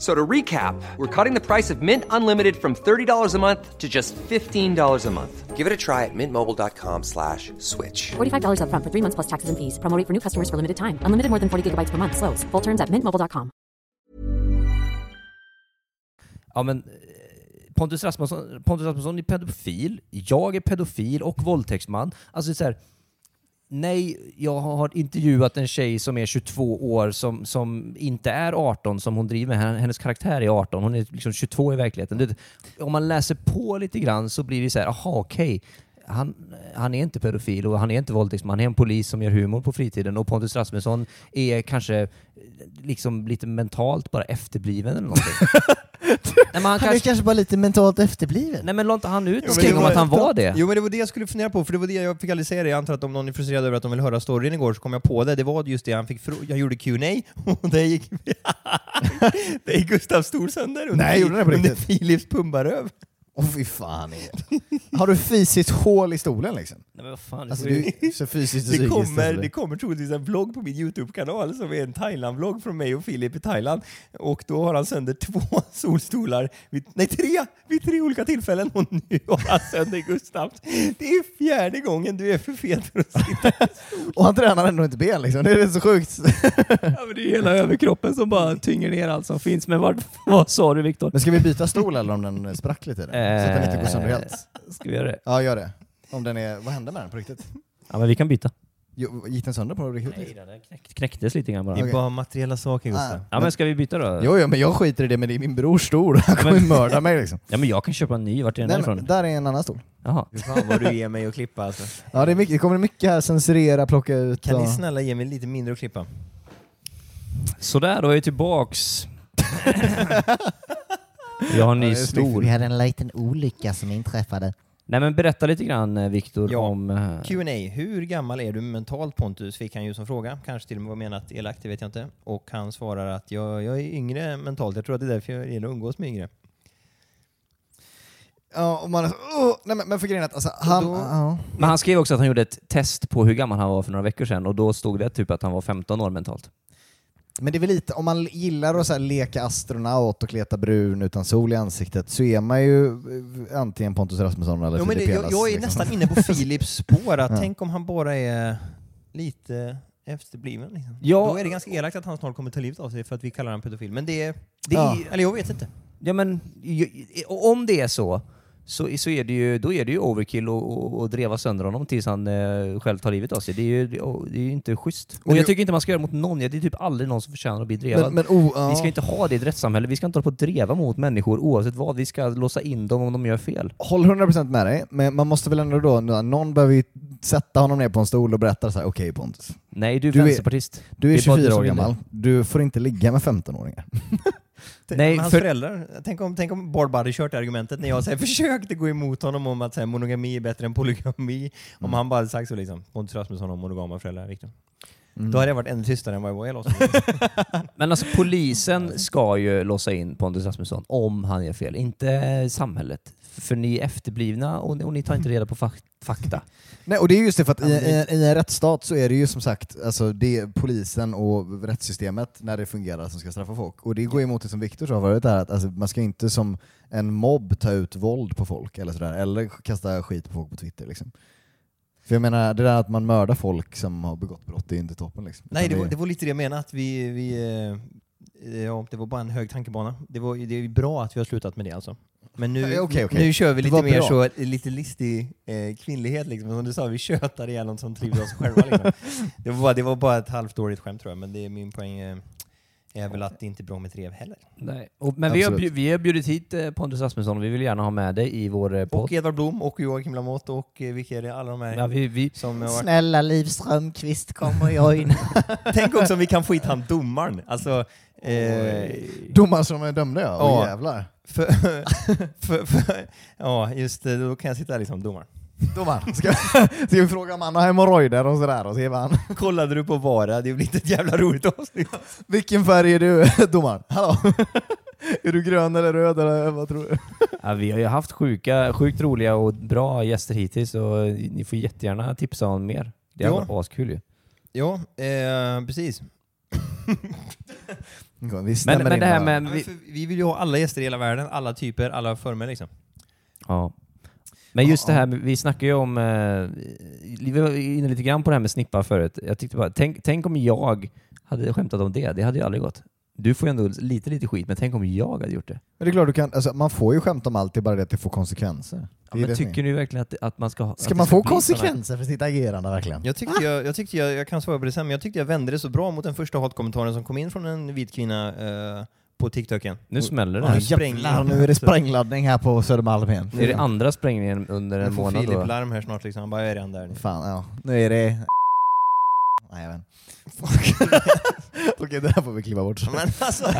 F- So to recap, we're cutting the price of Mint Unlimited from $30 a month to just $15 a month. Give it a try at mintmobile.com slash switch. $45 upfront for three months plus taxes and fees. Promo rate for new customers for limited time. Unlimited more than 40 gigabytes per month. Slows. Full terms at mintmobile.com. Ja men eh, Pontus Rasmusson, Pontus Rasmusson är pedofil, jag är pedofil och våldtäktsman. Alltså så här, nej, jag har intervjuat en tjej som är 22 år som, som inte är 18 som hon driver med. Hennes karaktär är 18, hon är liksom 22 i verkligheten. Det, om man läser på lite grann så blir det så här, aha okej. Han, han är inte pedofil och han är inte våldtäktsman, han är en polis som gör humor på fritiden och Pontus Rasmusson är kanske liksom lite mentalt bara efterbliven eller någonting. [laughs] Nej, men han Han är kanske, kanske bara lite mentalt efterbliven. nej men låt inte han ut Jo, men någonting det om var- att han var det. Jo men det var det jag skulle fundera på, för det var det jag fick aldrig säga det. Jag antar att om någon är frustrerad över att de vill höra storyn igår så kom jag på det. Det var just det han fick Jag gjorde Q&A [laughs] och det gick... [laughs] det gick Gustav stor sönder under, Nej, gjorde det på under? Filips pumbaröv. Åh fy fan. Har du fysiskt hål i stolen liksom? Nej, men vad fan, Alltså du är så fysiskt Det kommer, alltså. det kommer troligtvis en vlogg på min YouTube-kanal som är en Thailand-vlogg från mig och Filip i Thailand. Och då har han sönder [laughs] två solstolar, vid, nej tre, vid tre olika tillfällen och nu har han sönder Gustav. Det är fjärde gången du är för fet för att sitta Och han tränar ändå inte ben liksom, det är så sjukt. Ja, men det är hela överkroppen som bara tynger ner allt som finns. Men vad, vad sa du Viktor? Men ska vi byta stol eller om den sprack lite? i det? Så att den inte går sönder helt? Ska vi göra det? Ja, gör det. Om den är, vad hände med den på riktigt? Ja men vi kan byta. Jo, Gick den sönder på riktigt? Nej, den knäck, knäcktes lite grann bara. Det är bara materiella saker Gustav. Ah. Ja men ska vi byta då? Jo, jo, men jag skiter i det, men det är min brors stol. Han kommer ju mörda mig liksom. Ja men jag kan köpa en ny. Vart är den Nej, ifrån? men, där är en annan stol. Jaha. Fan vad du ger mig att klippa alltså. Ja, det, är mycket, det kommer mycket här, censurera, plocka ut Kan och... ni snälla ge mig lite mindre att klippa? Sådär, då är jag tillbaks. [laughs] [laughs] jag har en ny stol. Vi hade en liten olycka som inträffade. Nej men berätta lite grann eh, Viktor Ja. om... eh, Q&A. Hur gammal är du mentalt Pontus? Fick han ju som fråga. Kanske till och med var menat elakt, det vet jag inte. Och han svarar att jag, jag är yngre mentalt. Jag tror att det är därför jag gillar att umgås med yngre. Ja, och man åh, nej, men, men för grejen att alltså, han... då- ja. Men han skrev också att han gjorde ett test på hur gammal han var för några veckor sedan och då stod det typ att han var 15 år mentalt. Men det är väl lite, om man gillar att så här leka astronaut och kleta brun utan sol i ansiktet så är man ju eh, antingen Pontus Rasmusson eller Jo, men det, Filip jag, jag är liksom. nästan inne på [laughs] Philips spår. Att Ja. Tänk om han bara är lite efterbliven. Liksom. Ja. Då är det ganska elakt att han snart kommer ta livet av sig för att vi kallar honom pedofil. Men det är... Det är Ja. Eller jag vet inte. Ja men om det är så, så, så är det ju, då är det ju overkill och, och, och dreva sönder honom tills han eh, själv tar livet av sig. Det är ju det är ju inte schysst. Och jag tycker inte man ska göra det mot någon. Det är typ aldrig någon som förtjänar att bli drevad. Men, men oh, ja. Vi ska inte ha det i ett rättssamhälle. Vi ska inte hålla på att dreva mot människor oavsett vad. Vi ska låsa in dem om de gör fel. Håller 100% med dig, men man måste väl ändå då, någon behöver ju sätta honom ner på en stol och berätta så här: okej Pontus, Nej, du är Du är- vänsterpartist. du är Det är du 24 som år gammal, du får inte ligga med 15-åringar. [laughs] Nej, hans för- föräldrar, tänk om, tänk om Bard hade kört argumentet när jag så här, [laughs] försökte gå emot honom om att så här, monogami är bättre än polygami. Om han bara hade sagt så liksom, Pontus Rasmusson har monogama föräldrar, Viktor. Då hade jag varit ännu tystare än vad jag var avsnittet. [laughs] Men alltså polisen ska ju låsa in Pontus Rasmusson om han gör fel, inte samhället. För ni är efterblivna och ni, och ni tar inte reda på fak- fakta. [laughs] Nej, och det är just det för att i, i, i en rättsstat så är det ju som sagt alltså det är polisen och rättssystemet när det fungerar som ska straffa folk. Och det går emot det som Viktor sa förut, där, att alltså, man ska inte som en mobb ta ut våld på folk eller sådär, eller kasta skit på folk på Twitter. Liksom. För jag menar, det där att man mördar folk som har begått brott, det är inte toppen. Liksom. Nej, det var, det var lite det jag menade, att vi, vi, eh, ja, det var bara en hög tankebana. Det, var, det är bra att vi har slutat med det alltså. Men nu, Ja, okej, okej. nu kör vi lite mer bra. så, lite listig eh, kvinnlighet liksom. Som du sa, vi tjötar ihjäl något som trivs oss själva [laughs] liksom. det, var bara, det var bara ett halvdåligt skämt tror jag, men det är min poäng eh, är väl att det inte är bra med trev heller. Nej. Och, men vi har, bjud- vi har bjudit hit eh, Pontus Rasmusson och vi vill gärna ha med dig i vår eh, podd. Och Edvard Blom och Joakim Lamotte och eh, vilka är det? Alla de här Ja, vi, vi, som har varit Snälla Liv Strömquist kommer jag in. [laughs] Tänk också om vi kan få hit han domaren. Alltså, eh, Domaren som är dömda ja, Ja. Åh, jävlar. för, [laughs] för, för, ja, just det, då kan jag sitta där liksom, domaren. Domaren, ska, [laughs] ska vi fråga om han har hemorrojder och sådär och se vad han... [laughs] Kollade du på Vara? Det har blivit ett jävla roligt avsnitt. Vilken färg är du domaren? Hallå? är du grön eller röd eller vad tror du? ja, vi har ju haft sjuka, sjukt roliga och bra gäster hittills och ni får jättegärna tipsa om mer. Det har Ja. varit askul ju. Ja, eh, precis. Vi Men, men det här med... Vi, Vi, för, vi vill ju ha alla gäster i hela världen, alla typer, alla former liksom. ja. Men just det här, vi snackade ju om, eh, vi var inne lite grann på det här med snippa förut. Jag tyckte bara, tänk, tänk om jag hade skämtat om det, det hade ju aldrig gått. Du får ju ändå lite, lite skit, men tänk om jag hade gjort det. Men det är klart, du kan, alltså, man får ju skämta om allt, det är bara det att det får konsekvenser. Ja, men tycker ni verkligen att, att man ska ha... Ska man få konsekvenser för sitt agerande verkligen? Jag tyckte jag, jag, tyckte jag, jag kan svara på det sen, men jag tyckte jag vände det så bra mot den första hatkommentaren som kom in från en vit kvinna eh, på TikToken. Nu smäller det. Sprängning. jävlar, nu är det sprängladdning här på Södermalm igen. Är det andra sprängningen under Nu en får månad Filip då? larm här snart liksom, han bara är redan där nu. Fan, ja. Nu är det... Nej, jag vet. [laughs] Okej, det här får vi klippa bort. Men alltså, [laughs]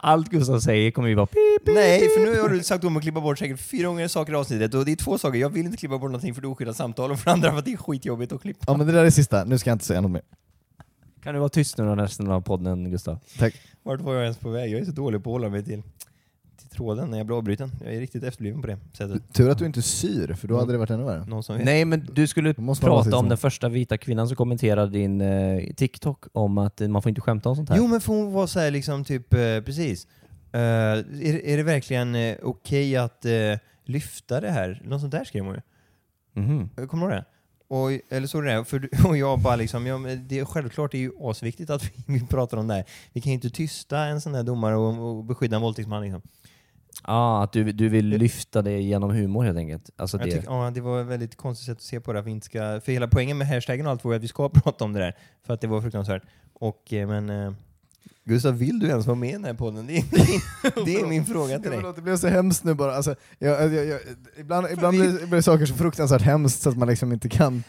Allt Gustav säger kommer ju vara pip, pip. nej, för nu har du sagt om att klippa bort säkert fyra gånger saker i avsnittet och det är två saker, jag vill inte klippa bort någonting för det är oskyddat samtal och för det andra för att det är skitjobbigt att klippa. Ja men det där är sista, nu ska jag inte säga något mer. Kan du vara tyst nu då resten av podden Gustav? Tack. Vart var jag ens på väg? Jag är så dålig på att hålla mig till, till tråden när jag blir avbruten. Jag är riktigt efterbliven på det sättet. Tur att du inte syr, för då hade det varit ännu värre. Någon som vet? Nej men du skulle måste man vara prata om så. den första vita kvinnan som kommenterade din eh, TikTok om att eh, man får inte skämta om sånt här. Jo men får hon vara såhär liksom typ, eh, precis. Eh, är, är det verkligen eh, okej att eh, lyfta det här? Något sånt där skrev hon ju. Mhm. Eh, Kommer du ihåg det? Och, eller såg du det? För, du- och jag bara liksom, ja, men det är självklart det är ju asviktigt att vi, [laughs] vi pratar om det här. Vi kan ju inte tysta en sån där domare och, och beskydda en våldtäktsman liksom. Ja, att du, du vill lyfta det genom humor helt enkelt. Alltså det. tycker, ja, det var ett väldigt konstigt sätt att se på det. Att vi inte ska, för hela poängen med hashtaggen och allt var att vi ska [laughs] prata om det där. För att det var fruktansvärt. Och, eh, men, eh, Gustav, vill du ens vara med i den här podden? Det är min, [laughs] det är min fråga till dig. Förlåt, det blev så hemskt nu bara. Alltså, jag, jag, jag, ibland ibland blir, blir saker så fruktansvärt hemskt så att man liksom inte kan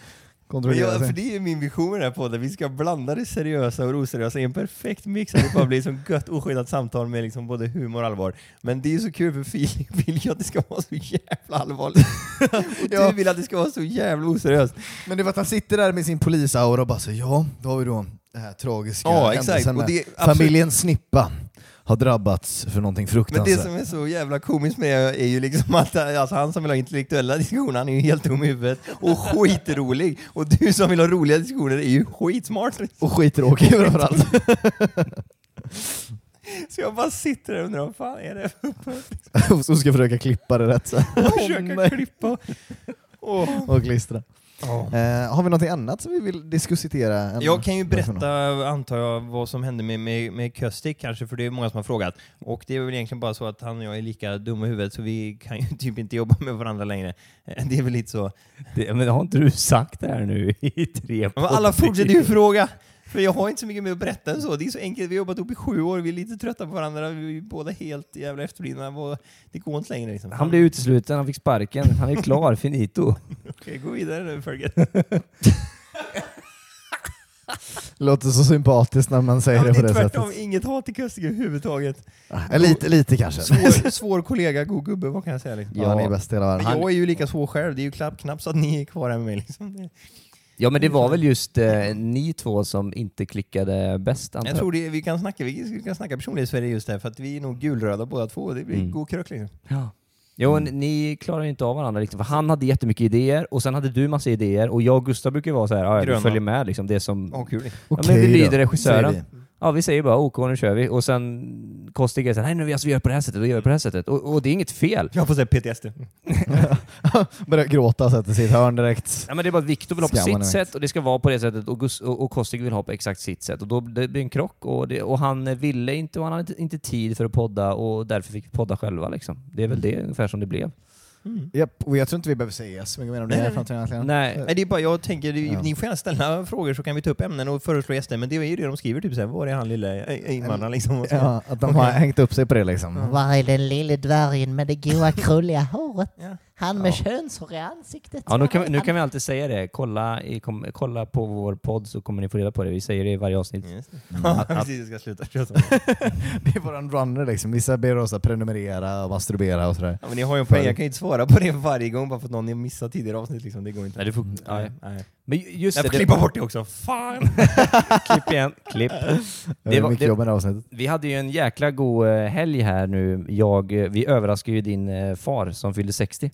kontrollera ja, för sig. det är min vision med den här podden. Vi ska blanda det seriösa och det oseriösa i en perfekt mix. Det bara blir som gött oskyddat samtal med liksom både humor och allvar. Men det är så kul för Filip [laughs] vill ju att det ska vara så jävla allvarligt. [laughs] och Ja. du vill att det ska vara så jävla oseriöst. Men det var att han sitter där med sin polisaura och bara så ja, då har vi då det här tragiska Ja, händelsen med familjen Snippa har drabbats för någonting Men fruktansvärt. det som är så jävla komiskt med det är ju liksom att alltså, han som vill ha intellektuella diskussioner, han är ju helt dum i huvudet och skitrolig. Och du som vill ha roliga diskussioner är ju skitsmart. Och skittråkig framförallt. [laughs] Så jag bara sitter där och undrar vad fan är det för [laughs] och så ska försöka klippa det rätt så. försöka nej. klippa? Åh. och klistra. Eh, har vi något annat som vi vill diskutera? Jag kan ju berätta, antar jag, vad som hände med, med, med Köstik kanske, för det är många som har frågat. Och det är väl egentligen bara så att han och jag är lika dumma i huvudet, så vi kan ju [laughs] typ inte jobba med varandra längre. Eh, Det är väl lite så. Det, men har inte du sagt det här nu i tre Men alla poddar? fortsätter ju fråga! För jag har inte så mycket mer att berätta än så. Det är så enkelt, vi har jobbat ihop i sju år, vi är lite trötta på varandra, vi är båda helt jävla efterblivna. Det går inte längre liksom. Han blev utesluten, han fick sparken. Han är klar, [laughs] finito. Okej, gå vidare nu Fergie. [laughs] Låter så sympatiskt när man säger Ja, det det på är det tvärtom, sättet. inget hat till Köstik överhuvudtaget. Eh, lite, lite kanske. Svår, [laughs] svår kollega, god gubbe, vad kan jag säga? Liksom. Ja, ni är bäst i hela världen. Jag är ju lika svår själv, det är ju knappt, knappt så att ni är kvar här med mig. Liksom. Ja men det var väl just eh, ni två som inte klickade bäst antar Jag tror det, vi kan snacka, vi kan snacka just där, för att vi är nog gulröda båda två. Det blir Mm. god krök liksom. Ja. Jo, Mm. n- ni klarar ju inte av varandra liksom, för han hade jättemycket idéer och sen hade du massa idéer och jag och Gustav brukar ju vara så här, "Ja, ja, Gröna. vi följer med liksom, det som... Kul. Ja, Okej men vi lyder regissören. säger vi. Ja, vi säger bara OK, nu kör vi. Och sen Kostig såhär, nej nu alltså, vi gör på det här sättet, vi gör på det här sättet. Och, och det är inget fel. Jag får säga PTSD. [laughs] Börjar gråta och sätter sig i ett hörn direkt. Ja, men det är bara att Viktor vill ha på sitt sätt och det ska vara på det sättet och, Gus- och, och Kostig vill ha på exakt sitt sätt. Och då det blir en krock och, det, och han ville inte och han hade inte, inte tid för att podda och därför fick vi podda själva liksom. Det är väl det ungefär som det blev. Japp, och jag tror inte vi behöver säga så mycket mer om det här framtiden egentligen. Nej. Nej, det är bara, jag tänker, det- Ja. ni får gärna ställa frågor så kan vi ta upp ämnen och föreslå gäster, men det är ju det de skriver, typ såhär, var är han lilla eh, invandraren liksom? Ja, att de har hängt upp sig på det liksom. Var är den lille dvärgen med det goa krulliga håret? Ja. Han med könshår i ansiktet. Ja, nu kan, vi, nu kan vi alltid säga det. Kolla, i, kom, kolla på vår podd så kommer ni få reda på det. Vi säger det i varje avsnitt. Det. Ja, precis, jag ska sluta. [laughs] Det är våran runner liksom. Vissa ber oss att prenumerera och masturbera och sådär. Ja, men ni har ju en poäng, jag kan ju inte svara på det varje gång bara för att någon har missat tidigare avsnitt liksom. Det går inte. Nej, du får, Nej, ja. nej. Men just Jag det, får det, klippa bort det också, fan! [laughs] klipp igen. Klipp. Det Det var- mycket det- jobb med det här avsnittet. Vi hade ju en jäkla god eh, helg här nu. Jag, eh, vi överraskade ju din eh, far som fyllde 60 eh,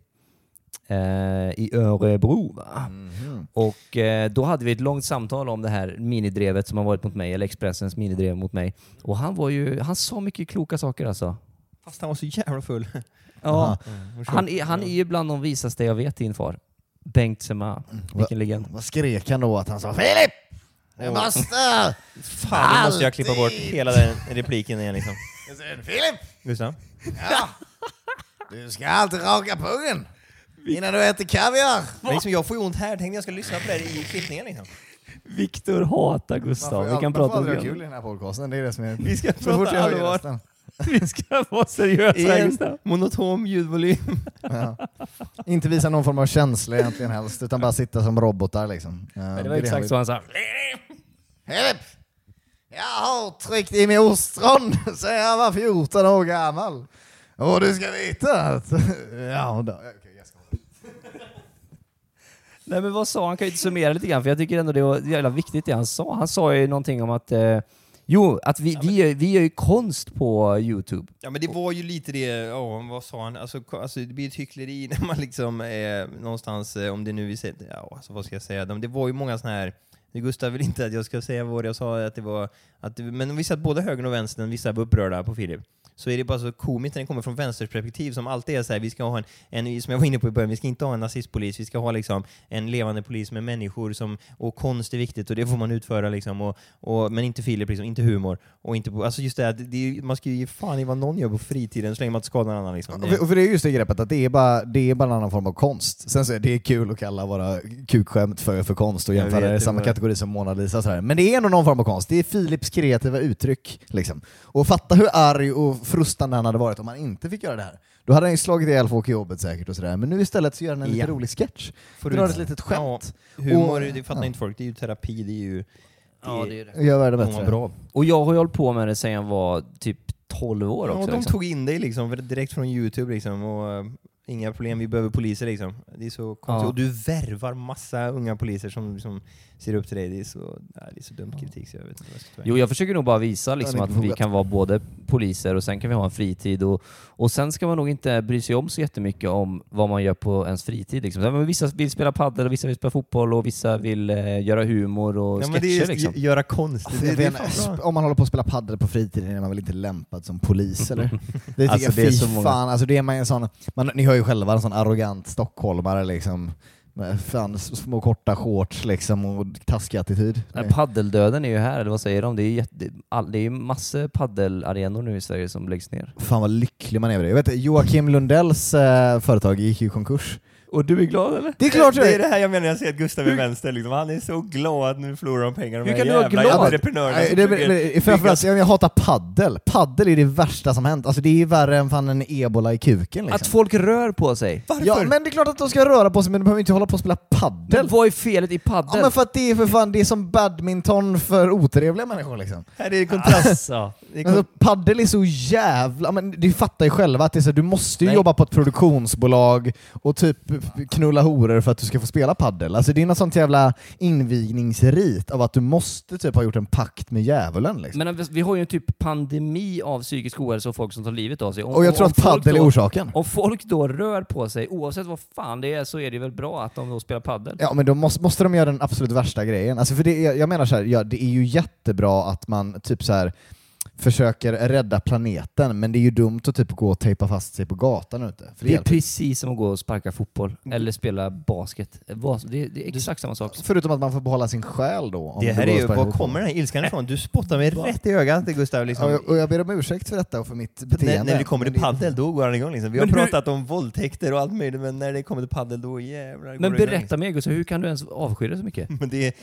i Örebro. Va? Mhm. Och eh, då hade vi ett långt samtal om det här minidrevet som har varit mot mig, eller Expressens minidrev mot mig. Och han var ju, han sa mycket kloka saker alltså. Fast han var så jävla full. Ja, Mm, han, är, han är ju bland de visaste jag vet, din far. Bengt Sema, vilken legend. Vad skrek han då att han sa Filip! Du måste! Fan, nu måste jag klippa bort hela den repliken igen liksom. Filip! Gustav? Ja! Du ska alltid raka pungen! Innan du äter kaviar! Men liksom, jag får ju ont här, tänkte jag ska lyssna på det i klippningen liksom. Viktor hatar Gustav. Vi kan prata om det. det. kul i den här podcasten, det är det som är... Vi ska Så fort prata allvar. [laughs] Vi ska vara seriösa en Gustav. monotom ljudvolym. [laughs] Ja. Inte visa någon form av känsla egentligen helst, utan bara sitta som robotar liksom. Ja, Men det är var exakt han så han sa. Filip! Jag har tryckt i mig ostron [laughs] sen jag var 14 år gammal. Och du ska veta att... Ja, då. Okej, jag ska hålla. Nej men vad sa han? Kan ju inte summera lite grann, för jag tycker ändå det var jävla viktigt det han sa. Han sa ju någonting om att eh, Jo, att vi, vi, gör, vi gör ju konst på Youtube. Ja men det var ju lite det, ja vad sa han, alltså, alltså det blir ett hyckleri [laughs] när man liksom är någonstans, eh, om det nu vi säger, ja alltså, vad ska jag säga, De- det var ju många sådana här Gustav vill inte att jag ska säga vad jag sa, att det var, att men vi satt både högern och vänstern, vissa var upprörda på Filip. Så är det bara så komiskt när det kommer från vänsters perspektiv som alltid är så här, vi ska ha en, en, som jag var inne på i början, vi ska inte ha en nazistpolis, vi ska ha liksom en levande polis med människor som, och konst är viktigt och det får man utföra liksom, och, och, men inte Filip, liksom, inte humor. Och inte alltså just det, här, det, man ska ju ge fan i vad någon gör på fritiden så länge man inte skadar någon annan. Liksom. Och för, och för det är just det greppet att det är bara, det är bara en annan form av konst. Sen så är det kul att kalla våra kukskämt för, för konst och jämföra det i samma kategori som Mona Lisa och sådär. Men det är ändå någon form av konst. Det är Philips kreativa uttryck. Liksom. Och fatta hur arg och frustande han hade varit om han inte fick göra det här. Då hade han ju slagit ihjäl folk i jobbet säkert och sådär. Men nu istället så gör han en Ja. lite rolig sketch. Får Drar du- ett litet skämt. Ja, humor, Och- det fattar ja. inte folk, det är ju terapi, det är ju... Det Ja, är, det är det. Och Gör världen de bättre. bra. Och jag har ju hållit på med det sedan jag var typ 12 år Ja, också. de liksom. tog in dig liksom, direkt från Youtube liksom, och uh, inga problem, vi behöver poliser liksom. Det är så konstigt. Ja. Och du värvar massa unga poliser som, som ser upp till dig, det är så, nej, det är så dumt kritik så jag vet inte vad jag ska ta Jo, jag försöker nog bara visa liksom, att det vi kan vara både poliser och sen kan vi ha en fritid. Och, och sen ska man nog inte bry sig om så jättemycket om vad man gör på ens fritid. Liksom. Men Vissa vill spela padel, och vissa vill spela fotboll och vissa vill eh, göra humor och Ja, sketcher. men det är just liksom. gö- göra konst, det, Jag det är om man håller på att spela padel på fritiden är man väl inte lämpad som polis [laughs] eller? Det tycker Alltså, jag, det är fy så många- fan, alltså det är man en sån, man, ni hör ju själva en sån arrogant stockholmare liksom. Med fan, små korta shorts liksom och taskig attityd. Nej, Paddeldöden är ju här, eller vad säger de? Det är ju jätte, all, det är ju massor paddelarenor nu i Sverige som läggs ner. Fan vad lycklig man är över det. Jag vet, Joakim Lundells eh, företag gick ju i konkurs. Och du är glad eller? Det är klart jag Det är det här jag menar när jag ser att Gustav är vänster, liksom. han är så glad att nu förlorar de pengar. De Hur kan du vara glad? entreprenörerna Nej, som det, försöker det, framförallt, jag, jag hatar paddel. Paddel är det värsta som hänt. Alltså det är värre än fan en ebola i kuken liksom. Att folk rör på sig. Varför? Ja men det är klart att de ska röra på sig men de behöver inte hålla på och spela paddel. Men vad är felet i paddel? Ja men för att det är för fan, det är som badminton för otrevliga människor liksom. Här är det kontrast. Alltså. Det är Alltså, paddel är så jävla... Men du fattar ju själva att det är så, du måste ju Nej. jobba på ett produktionsbolag och typ knulla horor för att du ska få spela paddel. Alltså det är något sånt jävla invigningsrit av att du måste typ ha gjort en pakt med djävulen. Liksom. Men vi har ju en typ pandemi av psykisk ohälsa och folk som tar livet av sig. Om- Och jag tror att paddel är orsaken. Om folk då rör på sig, oavsett vad fan det är, så är det väl bra att de då spelar paddel? Ja men då måste, måste de göra den absolut värsta grejen. Alltså för det är, jag menar så här, ja, det är ju jättebra att man typ så här försöker rädda planeten, men det är ju dumt att typ gå och tejpa fast sig på gatan ute. För Det är hjälper precis som att gå och sparka fotboll, eller spela basket. Bas- Det är, det är exakt samma sak. Förutom att man får behålla sin själ då. om Det du här är ju, var kommer den här ilskan ifrån? Du spottar mig [laughs] rätt i ögat Gustav. Liksom. Ja, och jag- ber om ursäkt för detta och för mitt beteende. När, när det kommer till det- paddel, då går han igång liksom. Vi har Men hur- pratat om våldtäkter och allt möjligt, men när det kommer till paddel då jävlar Men det berätta mer Gustav, hur kan du ens avsky det så mycket? liksom. [laughs] Men det är,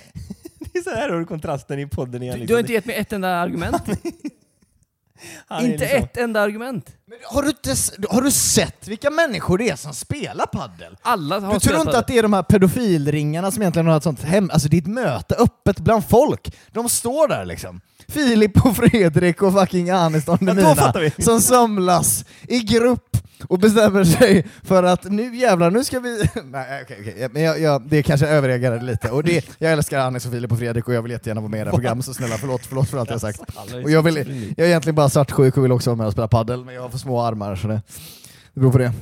det är så här har du kontrasten i podden igen. Du, liksom. du har inte gett mig ett enda argument. Inte liksom- ett enda argument. Har du, inte, har du sett vilka människor det är som spelar paddel? Alla har Du tror inte att det är de här pedofilringarna som egentligen har ett sånt hem... Alltså det är ett möte öppet bland folk. De står där liksom. Filip och Fredrik och fucking Anis då Demina som samlas i grupp och bestämmer sig för att nu jävlar, nu ska vi... [laughs] Nej okej, okej. men jag, jag, det kanske överreagerade lite. Och det, jag älskar Anis och Filip och Fredrik och jag vill jättegärna vara med i det här programmet, så snälla förlåt, förlåt för allt jag sagt. Och jag, vill, jag är egentligen bara svartsjuk och vill också vara med och spela paddel men jag har för små armar så det, det beror på det.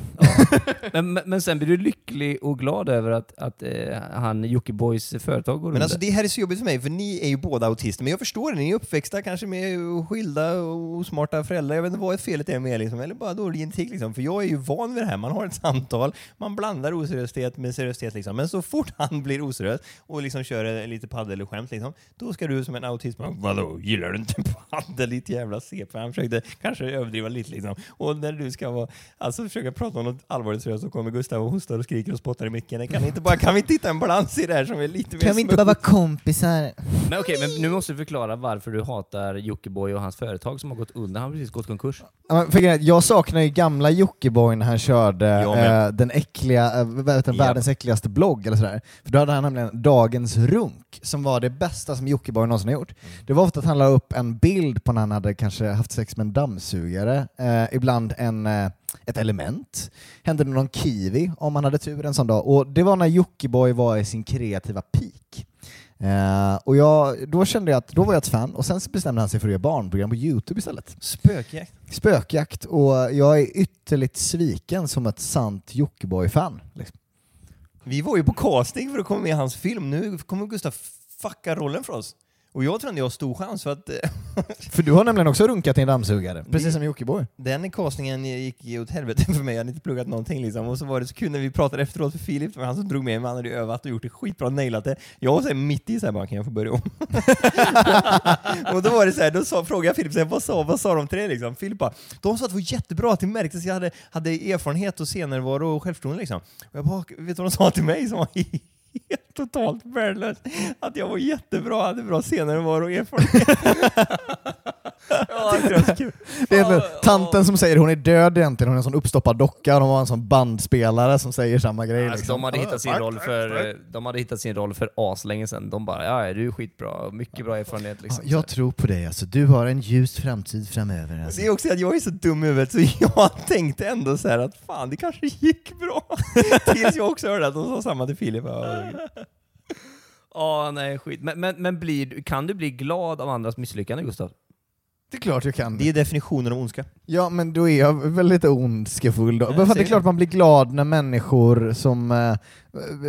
Men, men- men sen blir du lycklig och glad över att, att eh, han Jockibois företag går Men under. alltså det här är så jobbigt för mig, för ni är ju båda autister, men jag förstår det, ni är uppväxta kanske med skilda och osmarta föräldrar, jag vet inte vad felet är med er liksom, eller bara dålig genetik liksom, för jag är ju van vid det här, man har ett samtal, man blandar oseriöshet med seriösitet liksom, men så fort han blir oseriös och liksom kör lite paddel och skämt liksom, då ska du som en autist bara vadå, gillar du inte paddel ditt jävla CP? Han försökte kanske överdriva lite liksom, och när du ska vara, alltså försöka prata om något allvarligt seriöst så kommer Gustav och hostar och skriker och spottar i micken, kan, inte bara, kan vi inte hitta en balans i det här som är lite mer Kan vi inte bara vara kompisar? Men okej, men nu måste du förklara varför du hatar Jockiboi och hans företag som har gått under. Han har precis gått konkurs. Ja, men för grejen är, Jag saknar ju gamla Jockiboi när han körde Jag eh, den äckliga, eh, den, Japp. världens äckligaste blogg eller sådär. För då hade han nämligen Dagens Runk, som var det bästa som Jockiboi någonsin har gjort. Det var ofta att han la upp en bild på när han hade kanske haft sex med en dammsugare, eh, ibland en, eh, ett element, hände det någon kiwi om han hade tur en sån dag. Och det var när Jockiboi var i sin kreativa peak. Eh, och jag, då kände jag att då var jag ett fan, och sen bestämde han sig för att göra barnprogram på Youtube istället. Spökjakt. Spökjakt, och jag är ytterligt sviken som ett sant Jockiboi-fan. Liksom. Vi var ju på casting för att komma med i hans film. Nu kommer Gustav fucka rollen för oss. Och jag tror att jag har stor chans för att eh, [laughs] För du har nämligen också runkat i en dammsugare, precis som Jockiboi. den castingen gick ju åt helvete för mig. Jag hade inte pluggat någonting liksom. Och så var det så kul när vi pratade efteråt för Filip, för han som drog med mig, han hade ju övat och gjort det skitbra, nailat det. Jag var så här mitt i så här, bara, kan jag få börja om? [laughs] och då var det så här, då sa, frågade jag Filip, så här, vad, sa, vad sa de till dig liksom? Filip bara, de sa att det var jättebra, att det märktes jag hade, hade erfarenhet och scenärvaro och självförtroende liksom. Och jag bara, vet du vad de sa till mig som var [laughs] helt [laughs] totalt värdelöst? Att jag var jättebra, hade bra scenärvaro och erfarenhet det är egentligen tanten som säger hon är död egentligen, hon är en sån uppstoppad docka, och de har en sån bandspelare som säger samma grej. Alltså, liksom. de, hade hittat sin roll för, de hade hittat sin roll för aslänge sedan. De bara ja, du är skitbra, mycket bra erfarenhet liksom. Ja, jag tror på dig, alltså. du har en ljus framtid framöver. Alltså. Det är också att jag är så dum i huvudet så [laughs] jag tänkte ändå så här att fan det kanske gick bra. [laughs] Tills jag också hörde att de sa samma till Filip. Ja, Ja, nej skit. Men, men, men blir, kan du bli glad av andras misslyckanden Gustav? Det är klart jag kan. Det är definitionen av ondska. Ja, men då är jag väl lite ondskefull då. Fan, det är klart det. man blir glad när människor som... Eh,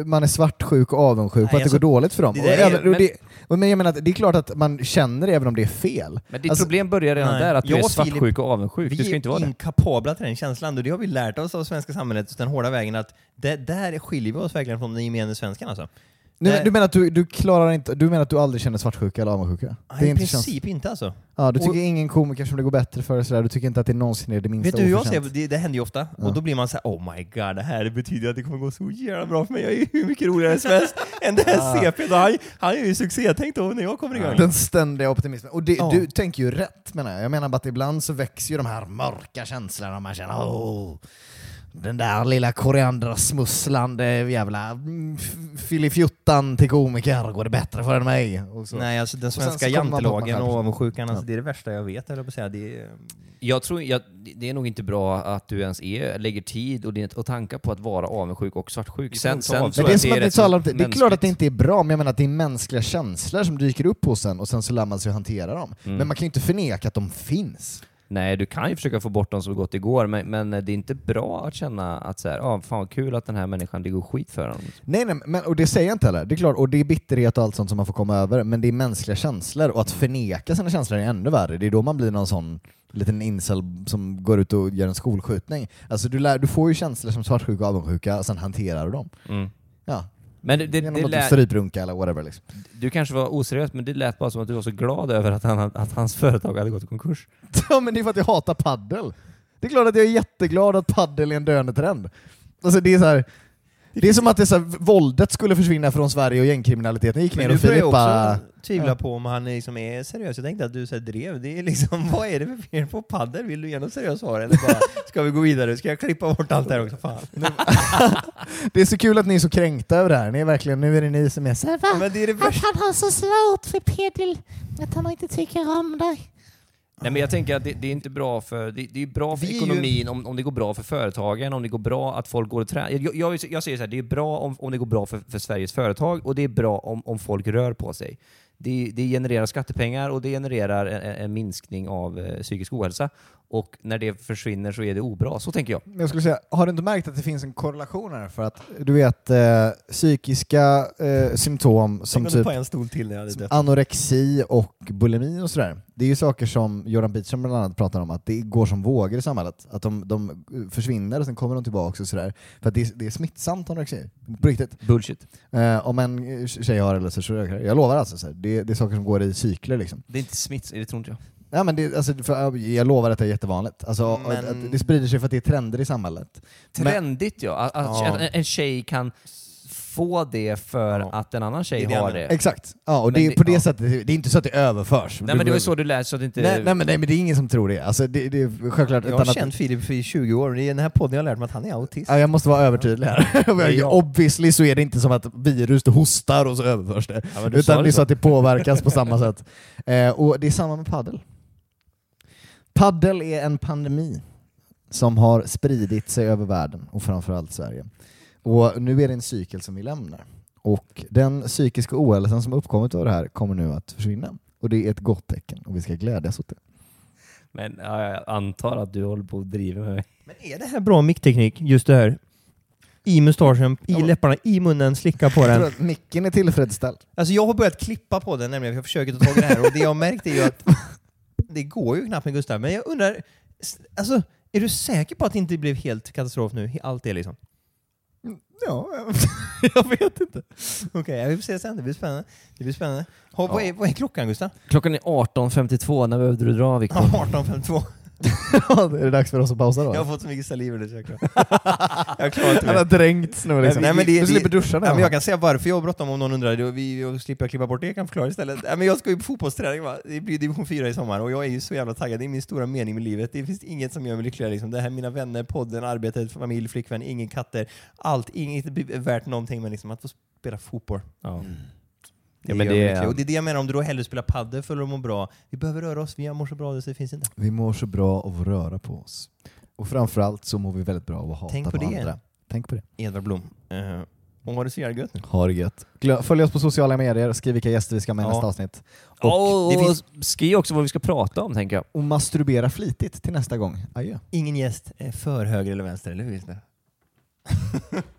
man är svartsjuk och avundsjuk på Nej, att det alltså, går dåligt för dem. det är- men- det, men jag menar, att det är klart att man känner det även om det är fel. Men ditt Alltså, problem börjar redan nej. där, att du Jag är och Filip, svartsjuk och avundsjuk. Vi Du ska inte vara är det. inkapabla till den känslan och det har vi lärt oss av svenska samhället, den hårda vägen, att det, där skiljer vi oss verkligen från den gemene svenskan alltså. Nu, du menar att du, du klarar inte, du menar att du aldrig känner svartsjuka eller avundsjuka? Nej, I inte princip inte alltså. Ja, du tycker Och- ingen komiker som det går bättre för, sådär. du tycker inte att det någonsin är det minsta Vet du hur jag ser det? Det händer ju ofta, Ja. och då blir man såhär oh my god, det här betyder att det kommer gå så jävla bra för mig, jag är ju hur mycket roligare än svensk än det här CP, då han, han är ju succé, tänk då när jag kommer igång. Den ständiga optimismen. Och det, Ja. du tänker ju rätt menar jag. Jag menar bara att ibland så växer ju de här mörka känslorna man känner åh. Den där lilla koriandersmusslande jävla mm, filifjuttan till komiker går det bättre för än mig. Och så. Nej, alltså den sen svenska jantelagen och avundsjukan, alltså, Ja. det är det värsta jag vet, eller på att säga. Det är, Jag tror, jag, det är nog inte bra att du ens är, lägger tid och, din- och tankar på att vara avundsjuk och svartsjuk. Sen, sen Men det är som att rätt talar om det. Det är klart att det inte är bra, men jag menar att det är mänskliga känslor som dyker upp hos en och sen så lär man sig att hantera dem. Mm. Men man kan ju inte förneka att de finns. Nej, du kan ju försöka få bort dem så gott det går, men, men det är inte bra att känna att så här, ah, fan vad kul att den här människan, det går skit för honom. Nej, nej men, och det säger jag inte heller. Det är klart, och det är bitterhet och allt sånt som man får komma över, men det är mänskliga känslor och att förneka sina känslor är ännu värre. Det är då man blir någon sån liten incel som går ut och gör en skolskjutning. Alltså du, lär, du får ju känslor som svartsjuka och avundsjuka, och sen hanterar du dem. Mm. Ja. Men det, det, Genom det att lät, stryprunka eller whatever liksom. du kanske var oseriös, men det lät bara som att du var så glad över att, han, att hans företag hade gått i konkurs. [laughs] Ja men det är för att jag hatar paddel. Det är klart att jag är jätteglad att paddel är en döende trend. Alltså det är så här, det är som att det så här, våldet skulle försvinna från Sverige och gängkriminaliteten gick ner och Filip bara... också tvivla Ja. på om han liksom är seriös. Jag tänkte att du så här drev. Det är liksom, [laughs] vad är det för fel på padel? Vill du ge något seriöst svar? Eller bara, ska vi gå vidare? Ska jag klippa bort allt det här också? Fan. [laughs] Det är så kul att ni är så kränkta över det här. Ni är verkligen, nu är det ni som är så här, Ja, va? men det är det Att han har så svårt för pedel, att han inte tycker om dig. Nej men jag tänker att det, det är inte bra för, det, det är bra för Vi är ju- ekonomin om, om det går bra för företagen, om det går bra att folk går och tränar. Jag, jag, jag säger så här, det är bra om, om det går bra för, för Sveriges företag och det är bra om, om folk rör på sig. Det, det genererar skattepengar och det genererar en, en- en minskning av eh, psykisk ohälsa. Och när det försvinner så är det obra, så tänker jag. Men jag skulle säga, har du inte märkt att det finns en korrelation här? För att du vet, eh, psykiska eh, symptom som typ du på en stol till när jag hade som anorexi och bulimi och sådär. Det är ju saker som Jordan Peterson bland annat pratar om, att det går som vågor i samhället. Att de, de försvinner och sen kommer de tillbaka och sådär. För att det är, det är smittsamt anorexi. På riktigt. Bullshit. Eh, om en tjej har eller så, så. Jag lovar alltså, så här, det, det är saker som går i cykler liksom. Det är inte smitts, det tror inte jag. Ja, men det, alltså, för, jag lovar att det är jättevanligt. Alltså, Men- att, att det sprider sig för att det är trender i samhället. Men- Trendigt ja, att, Ja. En, en tjej kan få det för Ja. att en annan tjej Det jag har det. Exakt. Ja, och Men det, är det- på det ja. sättet, det är inte så att det överförs. Nej men det var så du lät så att det inte... Nej, nej, men, nej men det är ingen som tror det. Alltså, det, det är självklart Jag har annat... känt Filip i 20 år, är i den här podden jag har lärt mig att han är autist. Ja, jag måste vara övertydlig här. Ja. Obviously så är det inte som att virus du hostar och så överförs det. Men Utan det är så. så att det påverkas på samma sätt. Eh, och det är samma med paddel. Paddel är en pandemi som har spridit sig över världen och framförallt Sverige. Och nu är det en cykel som vi lämnar. Och den psykiska ohälsan som uppkommit av det här kommer nu att försvinna. Och det är ett gott tecken och vi ska glädjas åt det. Men ja, jag antar att du håller på och driver med mig. Men är det här bra mickteknik, just det här? I mustaschen, i Ja. läpparna, i munnen, slicka på Jag tror den. att micken är tillfredsställd. Alltså jag har börjat klippa på den nämligen, för jag försöker ta tag i det här och det jag har märkt är ju att det går ju knappt med Gustav, men jag undrar, alltså är du säker på att det inte blev helt katastrof nu? Allt det liksom? Ja, [laughs] jag vet inte. Okej, jag vill se sen, det blir spännande. Det blir spännande. Ha, vad, är, vad är klockan Gustav? Klockan är 18.52, när behövde du dra Viktor? 18.52. [laughs] [laughs] Ja, är det dags för oss att pausa då? Jag har fått så mycket saliv ur det så jag klarar Jag klarar inte Han har mer. dränkts nu liksom. Nej, men det- du slipper duscha nu. Ja, men jag kan säga varför jag har bråttom om någon undrar, det- vi, jag slipper klippa bort det, jag kan förklara istället. Ja, men jag ska ju på fotbollsträning, va? det blir division 4 i sommar och jag är ju så jävla taggad, det är min stora mening med livet. Det finns inget som gör mig lyckligare. Liksom. Det här mina vänner, podden, arbetet, familj, flickvän, ingen katter. Allt, inget är värt någonting men liksom att få spela fotboll. Ja. Det, Ja, men det- lycklig. och det är det jag menar, om du då hellre spelar padel för att må bra. Vi behöver röra oss, vi mår så bra så det finns inte. Vi mår så bra av att röra på oss. Och framförallt så mår vi väldigt bra av att hata Tänk på på, det. andra. Tänk på det. Edvard Blom. Uh, och har det så jävla gött nu. Ha det gött. Glö- Följ oss på sociala medier, skriv vilka gäster vi ska ha med i Ja. nästa avsnitt. Och, Och, det och finns- skriv också vad vi ska prata om, tänker jag. och masturbera flitigt till nästa gång. Adjö. Ingen gäst är för höger eller vänster, eller hur? [laughs]